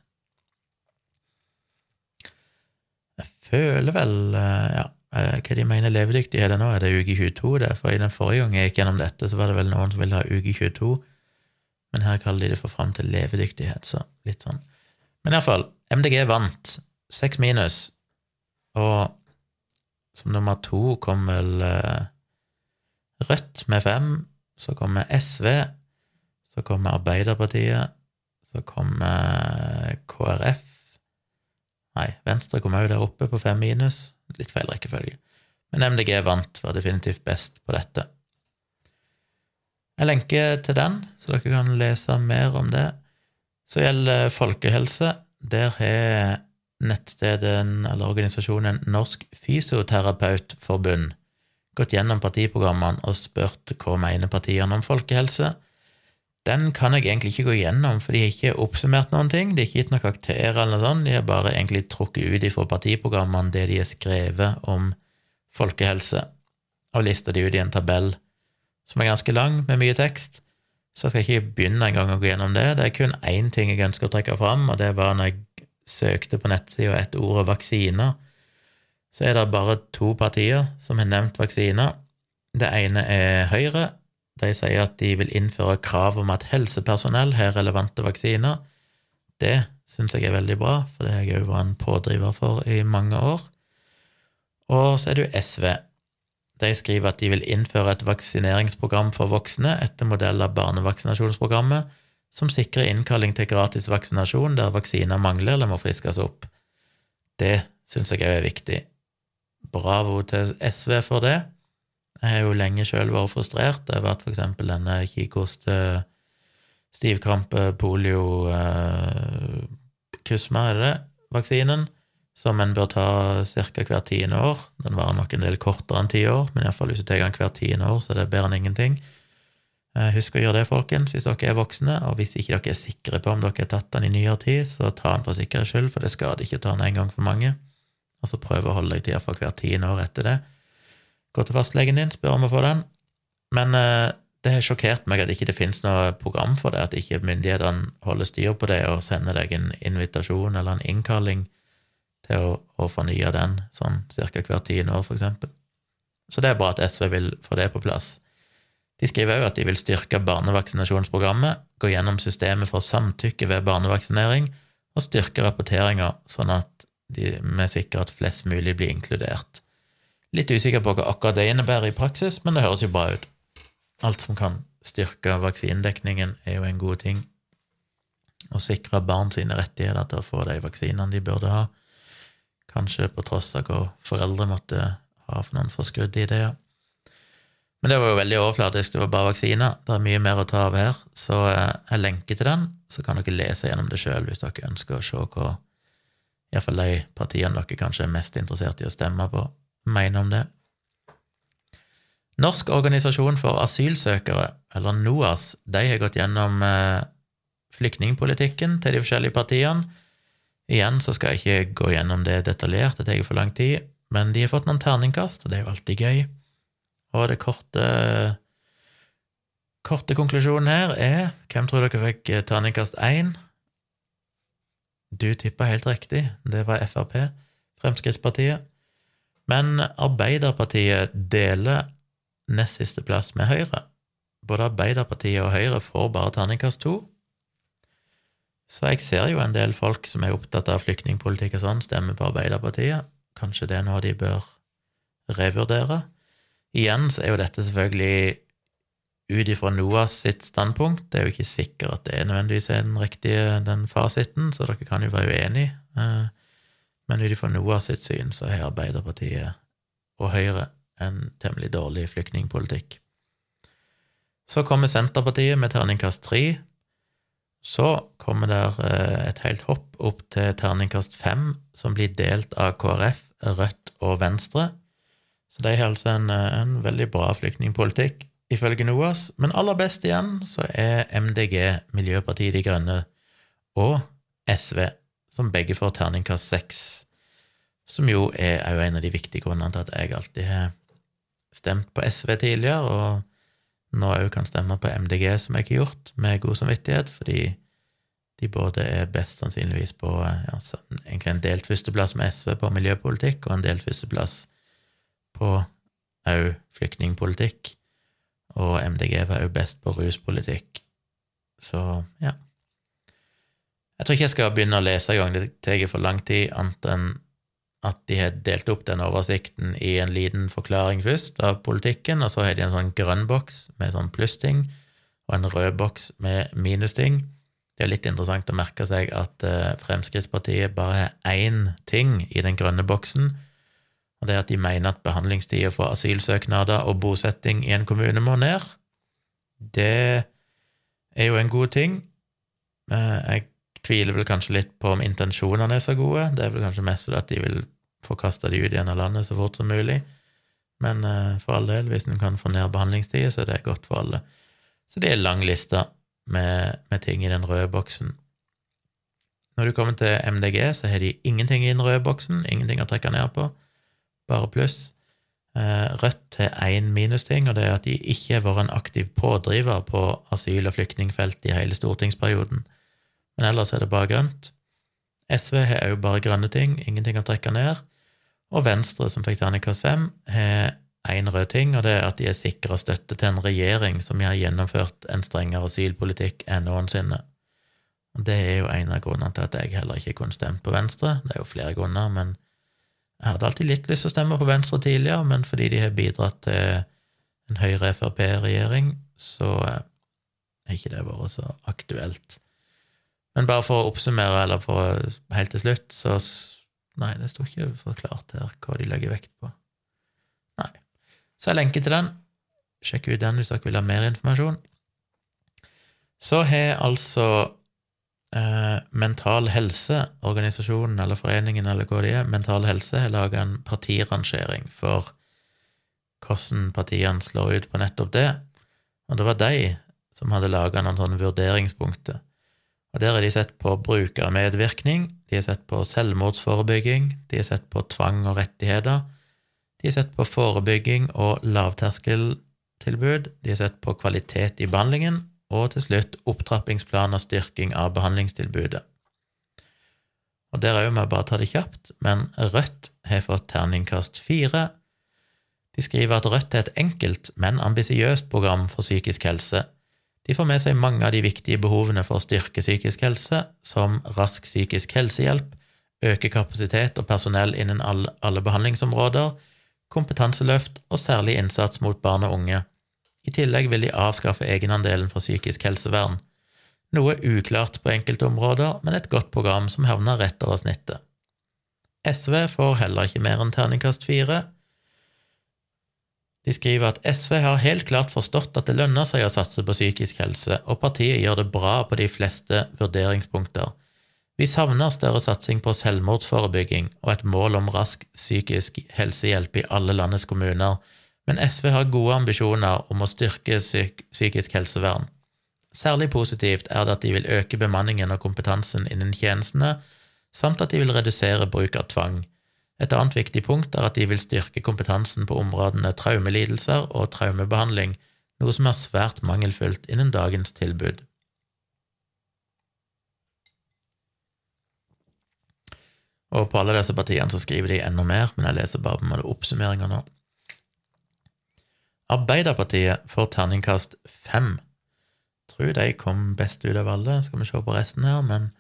Jeg føler vel, eh, ja Eh, hva de mener levedyktighet er nå? Er det uke 22? Det? For i den forrige gang jeg gikk gjennom dette, så var det vel noen som ville ha uke 22, men her kaller de det for fram til levedyktighet, så litt sånn. Men iallfall, MDG vant, seks minus, og som nummer to kom vel uh, Rødt med fem, så kommer SV, så kommer Arbeiderpartiet, så kommer KrF Nei, Venstre kom òg der oppe på fem minus. Litt feil rekkefølge. Men MDG vant, var definitivt best på dette. Jeg lenker til den, så dere kan lese mer om det. Så gjelder folkehelse. Der har nettstedet, eller organisasjonen Norsk Fysioterapeutforbund gått gjennom partiprogrammene og spurt hva mener partiene om folkehelse. Den kan jeg egentlig ikke gå gjennom, for de har ikke oppsummert noen ting. De har ikke gitt noen karakterer eller noe sånt. De har bare egentlig trukket ut ifra partiprogrammene det de har skrevet om folkehelse, og lista de ut i en tabell som er ganske lang, med mye tekst. Så jeg skal ikke begynne engang å gå gjennom det. Det er kun én ting jeg ønsker å trekke fram, og det var når jeg søkte på nettsida etter ordet vaksiner, så er det bare to partier som har nevnt vaksiner. Det ene er Høyre, de sier at de vil innføre krav om at helsepersonell har relevante vaksiner. Det syns jeg er veldig bra, for det har jeg òg vært en pådriver for i mange år. Og så er det jo SV. De skriver at de vil innføre et vaksineringsprogram for voksne etter modell av barnevaksinasjonsprogrammet, som sikrer innkalling til gratis vaksinasjon der vaksiner mangler eller må friskes opp. Det syns jeg òg er viktig. Bravo til SV for det. Jeg har jo lenge sjøl vært frustrert over at eksempel denne kikoste, stivkrampe, polio, eh, kusma, er det, vaksinen, som en bør ta ca. hvert tiende år. Den varer nok en del kortere enn ti år, men iallfall hvis du tar den hvert tiende år, så er det bedre enn ingenting. Eh, husk å gjøre det, folkens, hvis dere er voksne, og hvis ikke dere er sikre på om dere har tatt den i nyere tid, så ta den for sikkerhets skyld, for det skader ikke å ta den en gang for mange. Og så prøv å holde deg til iallfall hvert tiende år etter det. Gå til fastlegen din, spør om å få den. Men eh, det har sjokkert meg at ikke det finnes noe program for det, at ikke myndighetene holder styr på det og sender deg en invitasjon eller en innkalling til å, å fornye den sånn ca. hvert tiende år, for eksempel. Så det er bra at SV vil få det på plass. De skriver òg at de vil styrke barnevaksinasjonsprogrammet, gå gjennom systemet for samtykke ved barnevaksinering og styrke rapporteringa, sånn at vi sikrer at flest mulig blir inkludert. Litt usikker på hva akkurat det innebærer i praksis, men det høres jo bra ut. Alt som kan styrke vaksinedekningen, er jo en god ting. Å sikre barn sine rettigheter til å få de vaksinene de burde ha, kanskje på tross av hva foreldre måtte ha for noen forskrudde ideer. Men det var jo veldig overflatisk, det var bare vaksiner. Det er mye mer å ta av her, så eh, jeg lenker til den, så kan dere lese gjennom det sjøl hvis dere ønsker å se hva iallfall de partiene dere kanskje er mest interessert i å stemme på, mener om det. Norsk organisasjon for asylsøkere, eller NOAS, de har gått gjennom eh, flyktningpolitikken til de forskjellige partiene. Igjen så skal jeg ikke gå gjennom det detaljert, det tar for lang tid, men de har fått noen terningkast, og det er jo alltid gøy. Og det korte korte konklusjonen her er Hvem tror dere fikk eh, terningkast én? Du tippa helt riktig, det var Frp, Fremskrittspartiet. Men Arbeiderpartiet deler nest siste plass med Høyre. Både Arbeiderpartiet og Høyre får bare terningkast to. Så jeg ser jo en del folk som er opptatt av flyktningpolitikk og sånn, stemmer på Arbeiderpartiet. Kanskje det er noe de bør revurdere. Igjen så er jo dette selvfølgelig ut ifra NOAS sitt standpunkt. Det er jo ikke sikkert at det er nødvendigvis den riktige den fasiten, så dere kan jo være uenige. Eh, men ut ifra NOAS sitt syn så har Arbeiderpartiet og Høyre en temmelig dårlig flyktningpolitikk. Så kommer Senterpartiet med terningkast tre. Så kommer der eh, et helt hopp opp til terningkast fem, som blir delt av KrF, Rødt og Venstre. Så de har altså en, eh, en veldig bra flyktningpolitikk, ifølge NOAS. Men aller best igjen så er MDG, Miljøpartiet De Grønne, og SV, som begge får terningkast seks. Som jo er òg en av de viktige grunnene til at jeg alltid har stemt på SV tidligere, og nå òg kan stemme på MDG, som jeg har gjort, med god samvittighet, fordi de både er best sannsynligvis på ja, egentlig en delt førsteplass med SV på miljøpolitikk, og en delt førsteplass på òg flyktningpolitikk, og MDG var òg best på ruspolitikk. Så ja. Jeg tror ikke jeg skal begynne å lese engang, det tar for lang tid, annet enn at de har delt opp den oversikten i en liten forklaring først av politikken, og så har de en sånn grønn boks med sånn plussting, og en rød boks med minusting. Det er litt interessant å merke seg at eh, Fremskrittspartiet bare har én ting i den grønne boksen, og det er at de mener at behandlingstida for asylsøknader og bosetting i en kommune må ned. Det er jo en god ting. Eh, jeg tviler vel kanskje litt på om intensjonene er så gode. Det er vel kanskje mest fordi at de vil få kasta de ut igjen av landet så fort som mulig. Men eh, for all del, hvis en kan få ned behandlingstida, så er det godt for alle. Så det er lang liste med, med ting i den røde boksen. Når du kommer til MDG, så har de ingenting i den røde boksen, ingenting å trekke ned på bare pluss. Eh, Rødt har én minusting, og det er at de ikke har vært en aktiv pådriver på asyl- og flyktningfeltet i hele stortingsperioden. Men ellers er det bare grønt. SV har òg bare grønne ting, ingenting å trekke ned. Og Venstre, som fikk terningkast fem, har én rød ting, og det er at de er sikra støtte til en regjering som har gjennomført en strengere asylpolitikk enn noensinne. Det er jo en av grunnene til at jeg heller ikke kunne stemt på Venstre. Det er jo flere grunner, men jeg hadde alltid litt lyst til å stemme på Venstre tidligere, men fordi de har bidratt til en Høyre-Frp-regjering, så er ikke det vært så aktuelt. Men bare for å oppsummere, eller for helt til slutt, så Nei, det sto ikke forklart her hva de legger vekt på. Nei. Så jeg lenker til den. Sjekk ut den hvis dere vil ha mer informasjon. Så har altså eh, Mental Helse, organisasjonen eller foreningen eller hva det er, Mental Helse har laga en partirangering for hvordan partiene slår ut på nettopp det, og det var de som hadde laga noen sånne vurderingspunkter. Og Der har de sett på brukermedvirkning, de har sett på selvmordsforebygging, de har sett på tvang og rettigheter, de har sett på forebygging og lavterskeltilbud, de har sett på kvalitet i behandlingen, og til slutt opptrappingsplan og styrking av behandlingstilbudet. Og Der òg må jeg bare ta det kjapt, men Rødt har fått terningkast fire. De skriver at Rødt er et enkelt, men ambisiøst program for psykisk helse. De får med seg mange av de viktige behovene for å styrke psykisk helse, som rask psykisk helsehjelp, øke kapasitet og personell innen alle, alle behandlingsområder, kompetanseløft og særlig innsats mot barn og unge. I tillegg vil de avskaffe egenandelen for psykisk helsevern. Noe uklart på enkelte områder, men et godt program som havner rett over snittet. SV får heller ikke mer enn terningkast fire. De skriver at SV har helt klart forstått at det lønner seg å satse på psykisk helse, og partiet gjør det bra på de fleste vurderingspunkter. Vi savner større satsing på selvmordsforebygging og et mål om rask psykisk helsehjelp i alle landets kommuner, men SV har gode ambisjoner om å styrke psyk psykisk helsevern. Særlig positivt er det at de vil øke bemanningen og kompetansen innen tjenestene, samt at de vil redusere bruk av tvang. Et annet viktig punkt er at de vil styrke kompetansen på områdene traumelidelser og traumebehandling, noe som er svært mangelfullt innen dagens tilbud. Og på alle disse partiene så skriver de enda mer, men jeg leser bare på en måte oppsummeringa nå. Arbeiderpartiet får terningkast fem. Tror de kom best ut av alle, skal vi se på resten her, men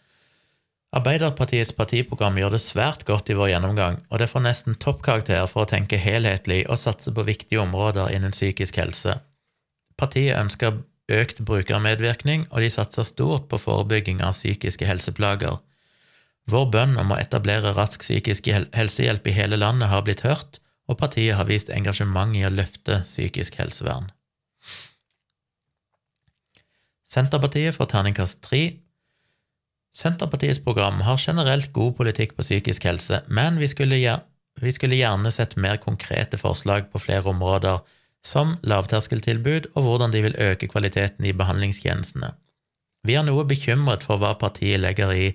Arbeiderpartiets partiprogram gjør det svært godt i vår gjennomgang, og det får nesten toppkarakter for å tenke helhetlig og satse på viktige områder innen psykisk helse. Partiet ønsker økt brukermedvirkning, og de satser stort på forebygging av psykiske helseplager. Vår bønn om å etablere rask psykisk helsehjelp i hele landet har blitt hørt, og partiet har vist engasjement i å løfte psykisk helsevern. Senterpartiet får terningkast tre. Senterpartiets program har generelt god politikk på psykisk helse, men vi skulle, vi skulle gjerne sett mer konkrete forslag på flere områder, som lavterskeltilbud og hvordan de vil øke kvaliteten i behandlingstjenestene. Vi er noe bekymret for hva partiet legger i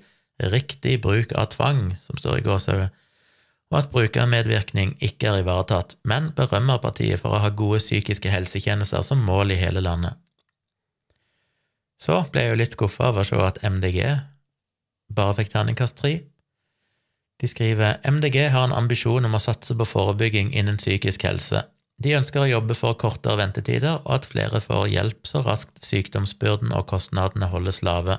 riktig bruk av tvang, som står i gåsehudet, og at brukermedvirkning ikke er ivaretatt, men berømmer partiet for å ha gode psykiske helsetjenester som mål i hele landet. Så ble jeg jo litt skuffa over å se at MDG bare fikk terningkast tre. De skriver MDG har en ambisjon om å satse på forebygging innen psykisk helse. De ønsker å jobbe for kortere ventetider og at flere får hjelp så raskt sykdomsbyrden og kostnadene holdes lave.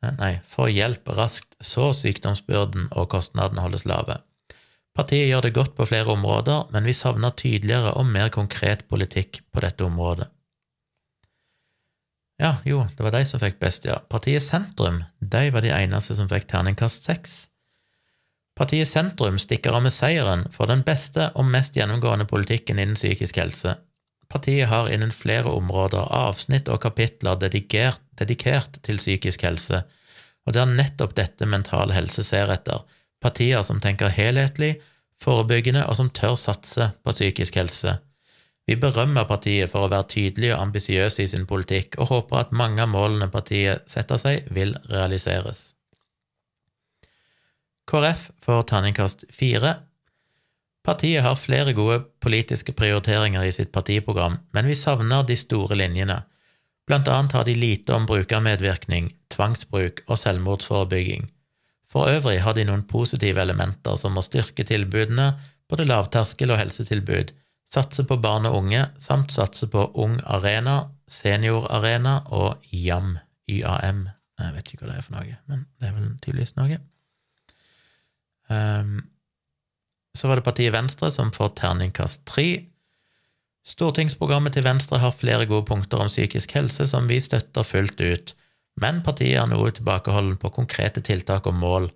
Nei, får hjelp raskt så sykdomsbyrden og kostnadene holdes lave. Partiet gjør det godt på flere områder, men vi savner tydeligere og mer konkret politikk på dette området. Ja, jo, det var de som fikk best, ja. Partiet Sentrum, de var de eneste som fikk terningkast seks. Partiet Sentrum stikker av med seieren for den beste og mest gjennomgående politikken innen psykisk helse. Partiet har innen flere områder avsnitt og kapitler dedikert, dedikert til psykisk helse, og det er nettopp dette Mental Helse ser etter – partier som tenker helhetlig, forebyggende og som tør satse på psykisk helse. Vi berømmer partiet for å være tydelig og ambisiøs i sin politikk, og håper at mange av målene partiet setter seg, vil realiseres. KrF får terningkast fire. Partiet har flere gode politiske prioriteringer i sitt partiprogram, men vi savner de store linjene. Blant annet har de lite om brukermedvirkning, tvangsbruk og selvmordsforebygging. For øvrig har de noen positive elementer som å styrke tilbudene, både lavterskel- og helsetilbud, satse på barn og unge, samt satse på Ung Arena, Seniorarena og YAM. YAM. Jeg vet ikke hva det er for noe, men det er vel tydeligvis noe. Um, så var det partiet Venstre som får terningkast tre. Stortingsprogrammet til Venstre har flere gode punkter om psykisk helse som vi støtter fullt ut men partiet er noe tilbakeholden på konkrete tiltak og mål.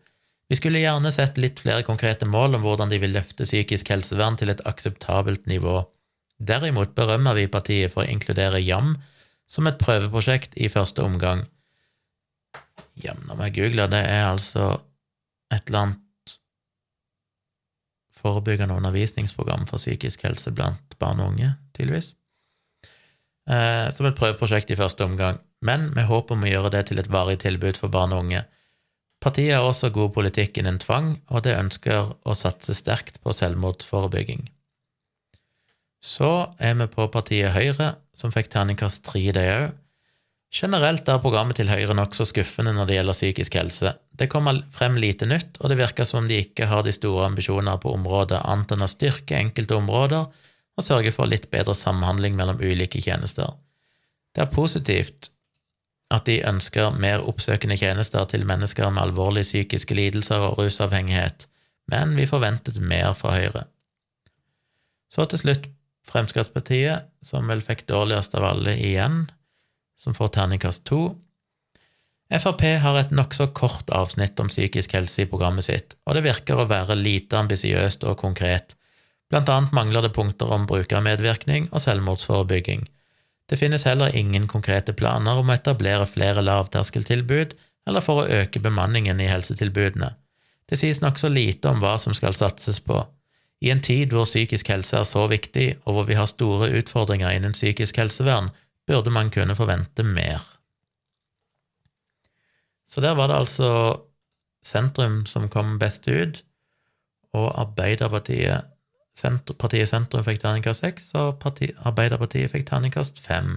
Vi skulle gjerne sett litt flere konkrete mål om hvordan de vil løfte psykisk helsevern til et akseptabelt nivå. Derimot berømmer vi partiet for å inkludere JAM som et prøveprosjekt i første omgang. JAM, når jeg googler, det er altså et eller annet forebyggende undervisningsprogram for psykisk helse blant barn og unge, tydeligvis. Eh, som et prøveprosjekt i første omgang, men med håp om å gjøre det til et varig tilbud for barn og unge. Partiet har også god politikk innen tvang, og det ønsker å satse sterkt på selvmordsforebygging. Så er vi på partiet Høyre, som fikk terningkast tre, det òg. Generelt er programmet til Høyre nokså skuffende når det gjelder psykisk helse. Det kommer frem lite nytt, og det virker som om de ikke har de store ambisjoner på området, annet enn å styrke enkelte områder og sørge for litt bedre samhandling mellom ulike tjenester. Det er positivt at de ønsker mer oppsøkende tjenester til mennesker med alvorlige psykiske lidelser og rusavhengighet, men vi forventet mer fra Høyre. Så til slutt Fremskrittspartiet, som vel fikk dårligst av alle igjen, som får terningkast to. Frp har et nokså kort avsnitt om psykisk helse i programmet sitt, og det virker å være lite ambisiøst og konkret. Blant annet mangler det punkter om brukermedvirkning og selvmordsforebygging. Det finnes heller ingen konkrete planer om å etablere flere lavterskeltilbud eller for å øke bemanningen i helsetilbudene. Det sies nokså lite om hva som skal satses på. I en tid hvor psykisk helse er så viktig, og hvor vi har store utfordringer innen psykisk helsevern, burde man kunne forvente mer. Så der var det altså sentrum som kom best ut, og Arbeiderpartiet Senter, Partiet Sentrum fikk terningkast seks, og parti, Arbeiderpartiet fikk terningkast fem.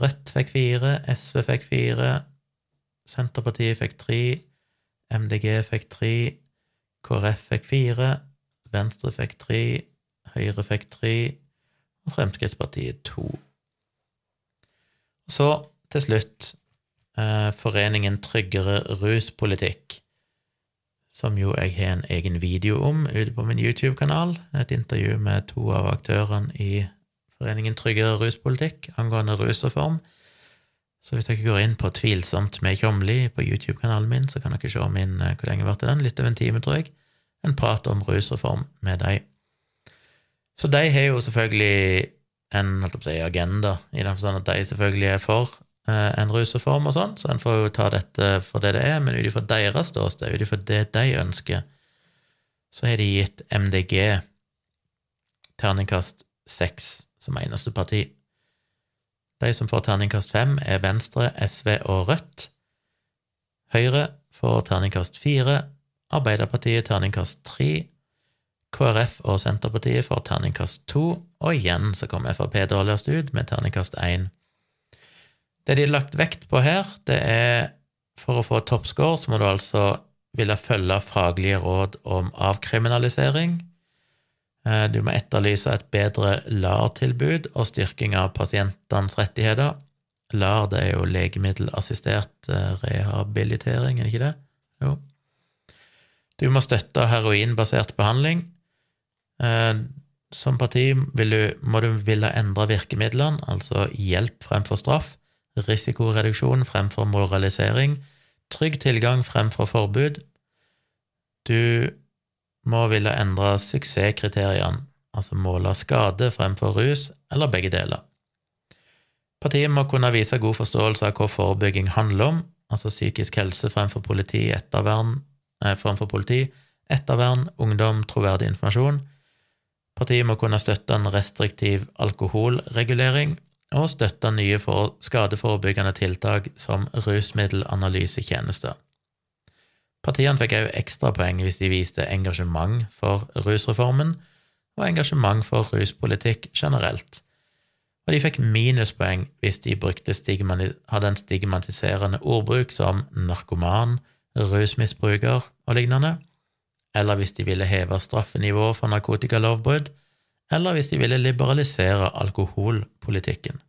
Rødt fikk fire, SV fikk fire, Senterpartiet fikk tre, MDG fikk tre, KrF fikk fire, Venstre fikk tre, Høyre fikk tre, og Fremskrittspartiet to. Så til slutt eh, Foreningen Tryggere ruspolitikk, som jo jeg har en egen video om ute på min YouTube-kanal. Et intervju med to av aktørene i Foreningen Tryggere ruspolitikk angående rusreform. Så hvis dere går inn på Tvilsomt med Tjomli på YouTube-kanalen min, så kan dere se min, eh, hvor lenge ble den, litt over en time, tror jeg en prat om rusreform med dem. Så de har jo selvfølgelig en si, agenda, i den forstand at de selvfølgelig er for en rusreform og sånn, så en får jo ta dette for det det er, men ut ifra deres ståsted, ut ifra det de ønsker, så har de gitt MDG terningkast seks som eneste parti. De som får terningkast fem, er Venstre, SV og Rødt. Høyre får terningkast fire, Arbeiderpartiet terningkast tre, KrF og Senterpartiet får terningkast to, og igjen så kommer Frp dårligst ut med terningkast én. Det de har lagt vekt på her, det er for å få toppscore så må du altså ville følge faglige råd om avkriminalisering. Eh, du må etterlyse et bedre LAR-tilbud og styrking av pasientenes rettigheter. LAR det er jo legemiddelassistert eh, rehabilitering, er det ikke det? Jo. Du må støtte heroinbasert behandling. Eh, som parti du, må du ville endre virkemidlene, altså hjelp fremfor straff, risikoreduksjon fremfor moralisering, trygg tilgang fremfor forbud. Du må ville endre suksesskriteriene, altså måle skade fremfor rus, eller begge deler. Partiet må kunne vise god forståelse av hva forebygging handler om, altså psykisk helse fremfor politi, ettervern, eh, fremfor politi, ettervern, ungdom, troverdig informasjon. Partiet må kunne støtte en restriktiv alkoholregulering og støtte nye for skadeforebyggende tiltak som rusmiddelanalysetjenester. Partiene fikk også ekstrapoeng hvis de viste engasjement for rusreformen og engasjement for ruspolitikk generelt, og de fikk minuspoeng hvis de hadde en stigmatiserende ordbruk som narkoman, rusmisbruker og lignende, eller hvis de ville heve straffenivået for narkotikalovbrudd, eller hvis de ville liberalisere alkoholpolitikken.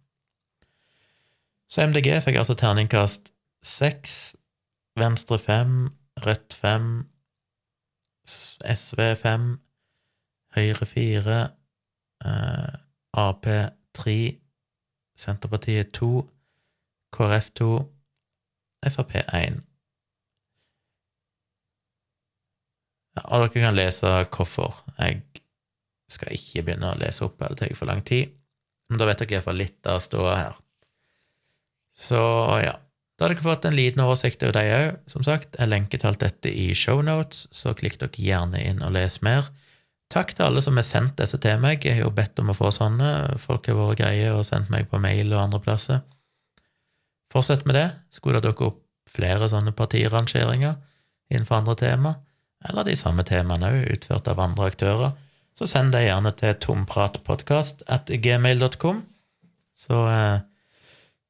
Så MDG fikk altså terningkast seks, Venstre fem, Rødt fem, SV fem, Høyre fire, eh, Ap tre, Senterpartiet to, KrF to, Frp én. Og dere kan lese hvorfor. Jeg skal ikke begynne å lese opp, det tar for lang tid. Men da vet dere iallfall litt av ståa her. Så ja. da har dere fått en liten oversikt over de òg. Som sagt, jeg lenker alt dette i shownotes, så klikk dere gjerne inn og les mer. Takk til alle som har sendt disse til meg. Jeg har jo bedt om å få sånne. Folk har vært greie og sendt meg på mail og andre plasser. Fortsett med det. Skulle dukke opp flere sånne partirangeringer innenfor andre tema, eller de samme temaene òg, utført av andre aktører, så send det gjerne til tompratpodkast at gmail.com, så eh,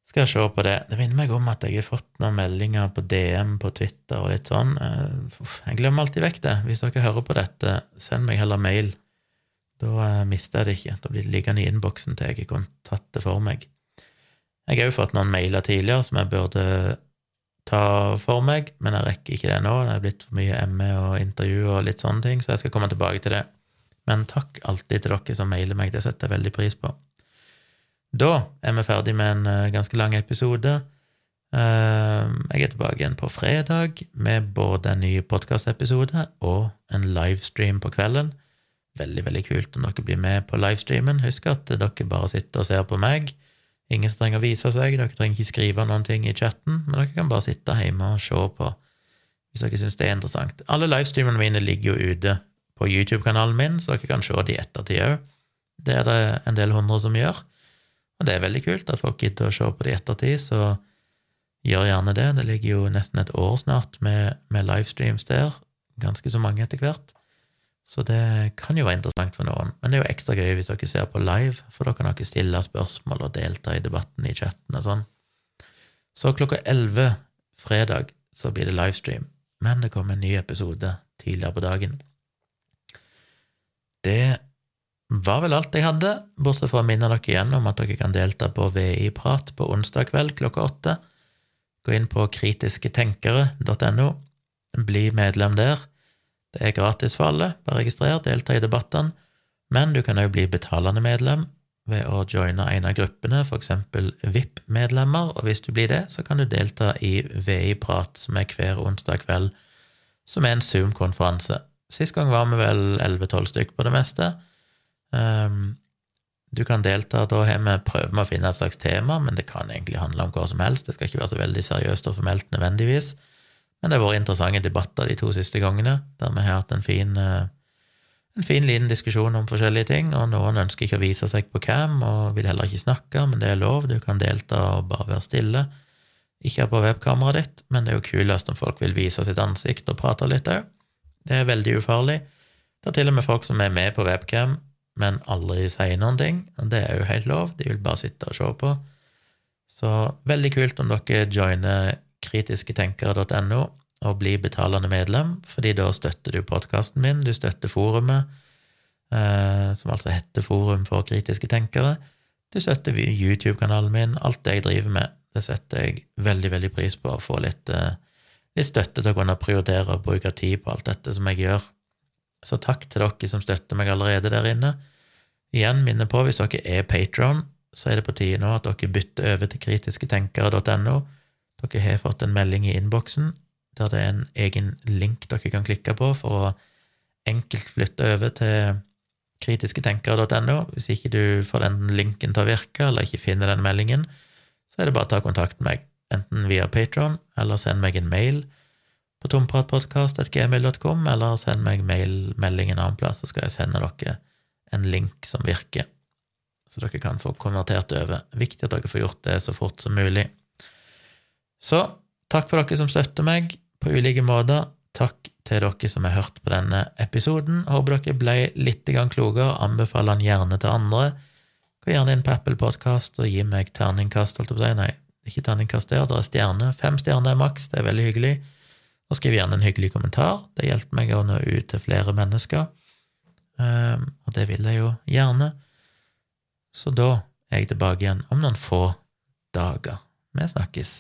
skal jeg se på det. Det minner meg om at jeg har fått noen meldinger på DM på Twitter og litt sånn. Eh, jeg glemmer alltid vekk det. Hvis dere hører på dette, send meg heller mail. Da eh, mister jeg det ikke. Da blir det liggende i innboksen til jeg har tatt det for meg. Jeg har jo fått noen mailer tidligere som jeg burde ta for meg, men jeg rekker ikke det nå. Det er blitt for mye ME og intervju og litt sånne ting, så jeg skal komme tilbake til det. Men takk alltid til dere som mailer meg, det setter jeg veldig pris på. Da er vi ferdig med en uh, ganske lang episode. Uh, jeg er tilbake igjen på fredag med både en ny podkastepisode og en livestream på kvelden. Veldig, veldig kult om dere blir med på livestreamen. Husk at dere bare sitter og ser på meg. Ingen som trenger å vise seg, dere trenger ikke skrive noen ting i chatten, men dere kan bare sitte hjemme og se på hvis dere syns det er interessant. Alle livestreamene mine ligger jo ute på YouTube-kanalen min, så dere kan se de i ettertid òg. Det er det en del hundre som gjør, og det er veldig kult at folk gidder å se på det i ettertid, så gjør gjerne det. Det ligger jo nesten et år snart med, med livestreams der, ganske så mange etter hvert. Så det kan jo være interessant for noen. Men det er jo ekstra gøy hvis dere ser på live, for da kan dere stille spørsmål og delta i debatten i chatten og sånn. Så klokka elleve fredag så blir det livestream, men det kommer en ny episode tidligere på dagen. Det var vel alt jeg hadde, bortsett fra å minne dere igjen om at dere kan delta på VI-prat på onsdag kveld klokka åtte. Gå inn på kritisketenkere.no, bli medlem der. Det er gratis for alle, bare registrer, delta i debattene, men du kan òg bli betalende medlem ved å joine en av gruppene, eksempel VIP-medlemmer, og hvis du blir det, så kan du delta i VI-prat, som er hver onsdag kveld, som er en Zoom-konferanse. Sist gang var vi vel 11-12 stykk på det meste. Um, du kan delta, da har vi prøver med å finne et slags tema, men det kan egentlig handle om hva som helst, det skal ikke være så veldig seriøst og formelt nødvendigvis. Men det har vært interessante debatter de to siste gangene, der vi har hatt en fin, eh, en fin liten diskusjon om forskjellige ting, og noen ønsker ikke å vise seg på cam og vil heller ikke snakke, men det er lov, du kan delta og bare være stille. Ikke på webkameraet ditt, men det er jo kulest om folk vil vise sitt ansikt og prate litt òg. Det er veldig ufarlig. Det er til og med folk som er med på webcam, men aldri sier noen ting, det er jo helt lov, de vil bare sitte og se på. Så veldig kult om dere joiner kritisketenkere.no og blir betalende medlem, fordi da støtter du podkasten min, du støtter forumet, eh, som altså heter Forum for kritiske tenkere. Du støtter YouTube-kanalen min, alt det jeg driver med. Det setter jeg veldig, veldig pris på, å få litt, eh, litt støtte til å kunne prioritere og bruke tid på alt dette som jeg gjør. Så takk til dere som støtter meg allerede der inne. Igjen minner på, hvis dere er patron, så er det på tide nå at dere bytter over til kritisketenkere.no dere har fått en melding i innboksen der det er en egen link dere kan klikke på for å enkelt flytte over til kritisketenkere.no. Hvis ikke du får den linken til å virke, eller ikke finner den meldingen, så er det bare å ta kontakt med meg, enten via Patron, eller send meg en mail på tompratpodkast.gmil.com, eller send meg mailmelding en annen plass, så skal jeg sende dere en link som virker, så dere kan få konvertert over. Viktig at dere får gjort det så fort som mulig. Så takk for dere som støtter meg på ulike måter. Takk til dere som har hørt på denne episoden. Håper dere ble litt klokere. Anbefaler den gjerne til andre. Gå gjerne inn på Apple Podkast og gi meg terningkast. holdt jeg på å si. Ikke terningkast der, det er stjerne. Fem stjerner er maks, det er veldig hyggelig. Og skriv gjerne en hyggelig kommentar. Det hjelper meg å nå ut til flere mennesker. Um, og det vil jeg jo gjerne. Så da er jeg tilbake igjen om noen få dager. Vi snakkes.